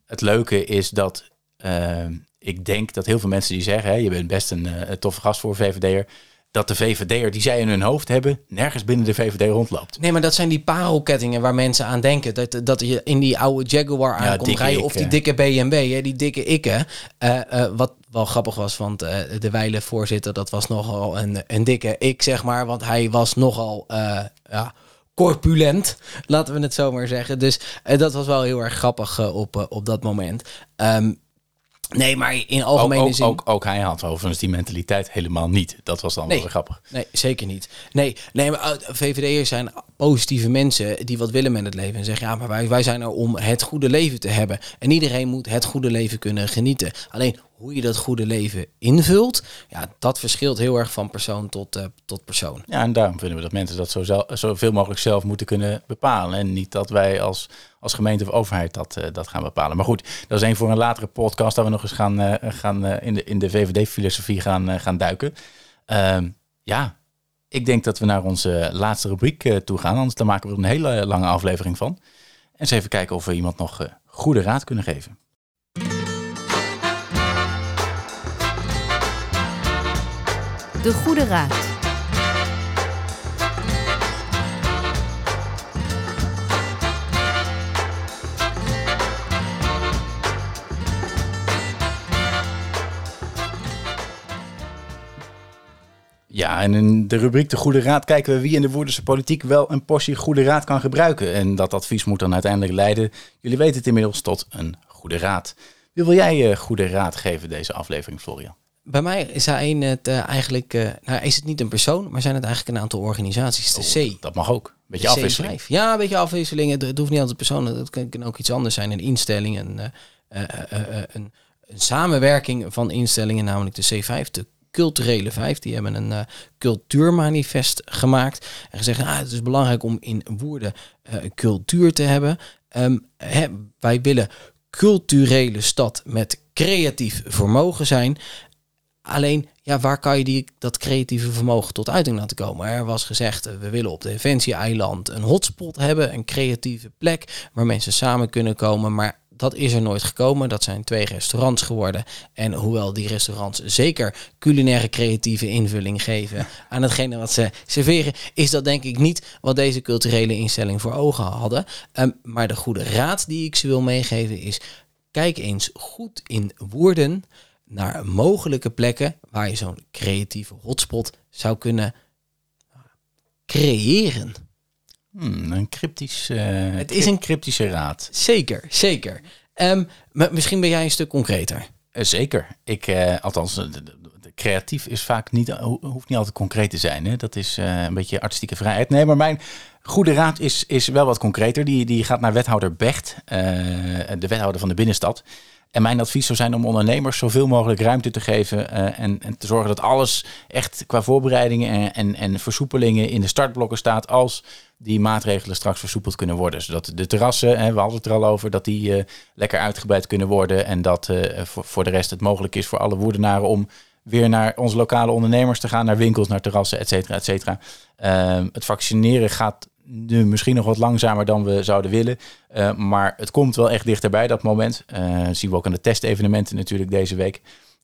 het leuke is dat uh, ik denk dat heel veel mensen die zeggen... Hè, je bent best een, een toffe gast voor VVD'er dat de VVD'er die zij in hun hoofd hebben, nergens binnen de VVD rondloopt. Nee, maar dat zijn die parelkettingen waar mensen aan denken. Dat, dat je in die oude Jaguar aankomt ja, rijden of die dikke BMW, hè, die dikke ikke. Uh, uh, wat wel grappig was, want uh, de wijle voorzitter, dat was nogal een, een dikke ik, zeg maar. Want hij was nogal, ja corpulent, laten we het zo maar zeggen. Dus dat was wel heel erg grappig op, op dat moment. Um, Nee, maar in algemene ook, zin... Ook, ook, hij had overigens die mentaliteit helemaal niet. Dat was dan nee, wel grappig. Nee, zeker niet. Nee, nee maar uh, VVD'ers zijn positieve mensen die wat willen met het leven. En zeggen, ja, maar wij, wij zijn er om het goede leven te hebben. En iedereen moet het goede leven kunnen genieten. Alleen, hoe je dat goede leven invult, ja, dat verschilt heel erg van persoon tot, uh, tot persoon. Ja, en daarom vinden we dat mensen dat zo zoveel mogelijk zelf moeten kunnen bepalen. En niet dat wij als, als gemeente of overheid dat, uh, dat gaan bepalen. Maar goed, dat is een voor een latere podcast dat we nog eens gaan, uh, gaan in de, in de VVD-filosofie gaan, gaan duiken. Ehm, ja, ik denk dat we naar onze laatste rubriek toe gaan. Anders dan maken we een hele lange aflevering van. En eens even kijken of we iemand nog goede raad kunnen geven. De Goede Raad. Ja, en in de rubriek De Goede Raad kijken we wie in de Woerdense politiek wel een portie goede raad kan gebruiken. En dat advies moet dan uiteindelijk leiden, jullie weten het inmiddels, tot een goede raad. Wie wil jij je goede raad geven deze aflevering, Florian? Bij mij is hij het uh, eigenlijk, uh, nou is het niet een persoon, maar zijn het eigenlijk een aantal organisaties. De oh, C. Dat mag ook. Beetje de afwisseling. C5. Ja, een beetje afwisseling. Het, het, hoeft niet altijd personen. Dat kan, kan, ook iets anders zijn. Een instelling, een, uh, een, een, samenwerking van instellingen, namelijk de C5, de culturele vijf. Die hebben een cultuurmanifest gemaakt en gezegd, ah, het is belangrijk om in woorden cultuur te hebben. Um, wij willen culturele stad met creatief vermogen zijn. Alleen, ja, waar kan je die, dat creatieve vermogen tot uiting laten komen? Er was gezegd, eh, we willen op de Defensie-eiland een hotspot hebben, een creatieve plek waar mensen samen kunnen komen. Maar dat is er nooit gekomen. Dat zijn twee restaurants geworden. En hoewel die restaurants zeker culinaire creatieve invulling geven aan hetgene wat ze serveren, is dat denk ik niet wat deze culturele instelling voor ogen hadden. Um, maar de goede raad die ik ze wil meegeven is: kijk eens goed in woorden naar mogelijke plekken waar je zo'n creatieve hotspot zou kunnen creëren. Hmm, een cryptisch, uh, het is een cryptische raad. Zeker, zeker. Um, misschien ben jij een stuk concreter. Uh, zeker. Ik, uh, althans, de, de, de, creatief is vaak niet, hoeft niet altijd concreet te zijn. Hè? Dat is een beetje artistieke vrijheid. Nee, maar mijn goede raad is, is wel wat concreter. Die, die gaat naar wethouder Becht, de wethouder van de binnenstad. En mijn advies zou zijn om ondernemers zoveel mogelijk ruimte te geven uh, en, en, te zorgen dat alles echt qua voorbereidingen en, en, en, versoepelingen in de startblokken staat als die maatregelen straks versoepeld kunnen worden. Zodat de terrassen, hè, we hadden het er al over, dat die uh, lekker uitgebreid kunnen worden en dat uh, voor, voor de rest het mogelijk is voor alle woordenaren om weer naar onze lokale ondernemers te gaan, naar winkels, naar terrassen, et cetera, et cetera. Ehm, het vaccineren gaat nu misschien nog wat langzamer dan we zouden willen. maar het komt wel echt dichterbij, dat moment. zien we ook aan de testevenementen natuurlijk deze week.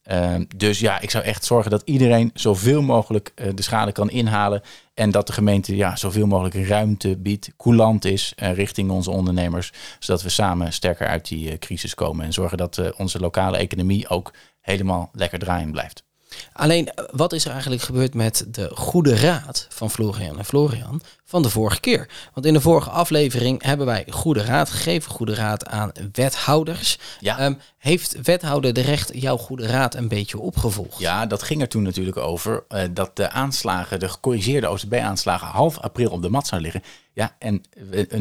Ehm, dus ja, ik zou echt zorgen dat iedereen zoveel mogelijk uh, de schade kan inhalen. En dat de gemeente ja, zoveel mogelijk ruimte biedt, coulant is uh, richting onze ondernemers. Zodat we samen sterker uit die uh, crisis komen. En zorgen dat onze lokale economie ook helemaal lekker draaien blijft. Alleen, wat is er eigenlijk gebeurd met de goede raad van Florian en Florian van de vorige keer? Want in de vorige aflevering hebben wij goede raad gegeven, goede raad aan wethouders. Ja. Ehm, heeft wethouder de recht jouw goede raad een beetje opgevolgd? Ja, dat ging er toen natuurlijk over uh, dat de aanslagen, de gecorrigeerde OCB-aanslagen, half april op de mat zouden liggen. Ja, en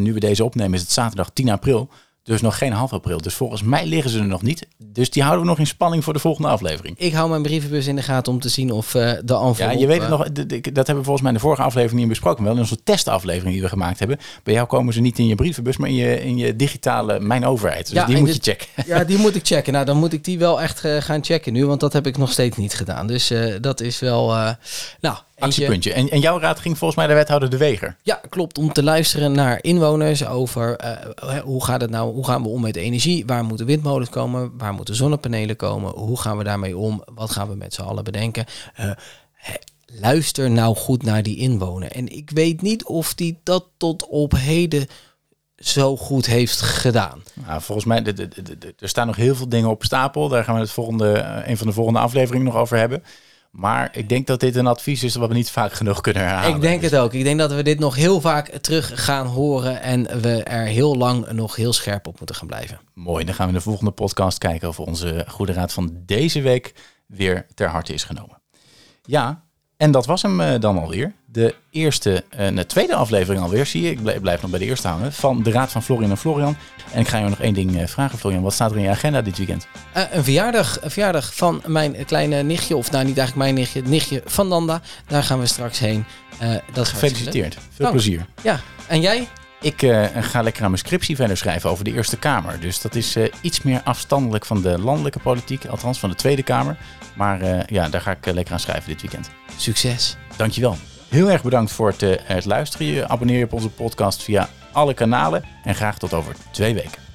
nu we deze opnemen is het zaterdag 10 april. Dus nog geen half april. Dus volgens mij liggen ze er nog niet. Dus die houden we nog in spanning voor de volgende aflevering. Ik hou mijn brievenbus in de gaten om te zien of uh, de envelop... Ja, je weet het nog. Dat hebben we volgens mij in de vorige aflevering niet besproken. Wel in onze testaflevering die we gemaakt hebben. Bij jou komen ze niet in je brievenbus, maar in je, in je digitale Mijn Overheid. Dus ja, die moet je checken. Ja, die moet ik checken. Nou, dan moet ik die wel echt uh, gaan checken nu. Want dat heb ik nog steeds niet gedaan. Dus uh, dat is wel... nou, Actiepuntje. En, en jouw raad ging volgens mij de wethouder De Weger. Ja, klopt. Om te luisteren naar inwoners over uh, hoe gaat het nou, hoe gaan we om met energie? Waar moeten windmolens komen? Waar moeten zonnepanelen komen? Hoe gaan we daarmee om? Wat gaan we met z'n allen bedenken? Uh, luister nou goed naar die inwoner. En ik weet niet of die dat tot op heden zo goed heeft gedaan. Nou, volgens mij, er staan nog heel veel dingen op stapel. Daar gaan we het volgende, een van de volgende afleveringen nog over hebben. Maar ik denk dat dit een advies is wat we niet vaak genoeg kunnen herhalen. Ik denk het ook. Ik denk dat we dit nog heel vaak terug gaan horen. En we er heel lang nog heel scherp op moeten gaan blijven. Mooi. Dan gaan we in de volgende podcast kijken of onze goede raad van deze week weer ter harte is genomen. Ja, en dat was hem uh, dan alweer. De eerste en uh, de tweede aflevering alweer, zie je. Ik blijf, nog bij de eerste hangen. Van de Raad van Florian en Florian. En ik ga je nog één ding uh, vragen, Florian. Wat staat er in je agenda dit weekend? Uh, een, verjaardag, een verjaardag van mijn kleine nichtje. Of nou, niet eigenlijk mijn nichtje. Het nichtje van Nanda. Daar gaan we straks heen. dat Gefeliciteerd. Veel plezier. Ja, en jij? Ik ga lekker aan mijn scriptie verder schrijven over de Eerste Kamer. Dus dat is iets meer afstandelijk van de landelijke politiek. Althans, van de Tweede Kamer. Maar ja, daar ga ik lekker aan schrijven dit weekend. Succes. Dankjewel. Heel erg bedankt voor het, het luisteren. Je abonneer je op onze podcast via alle kanalen. En graag tot over twee weken.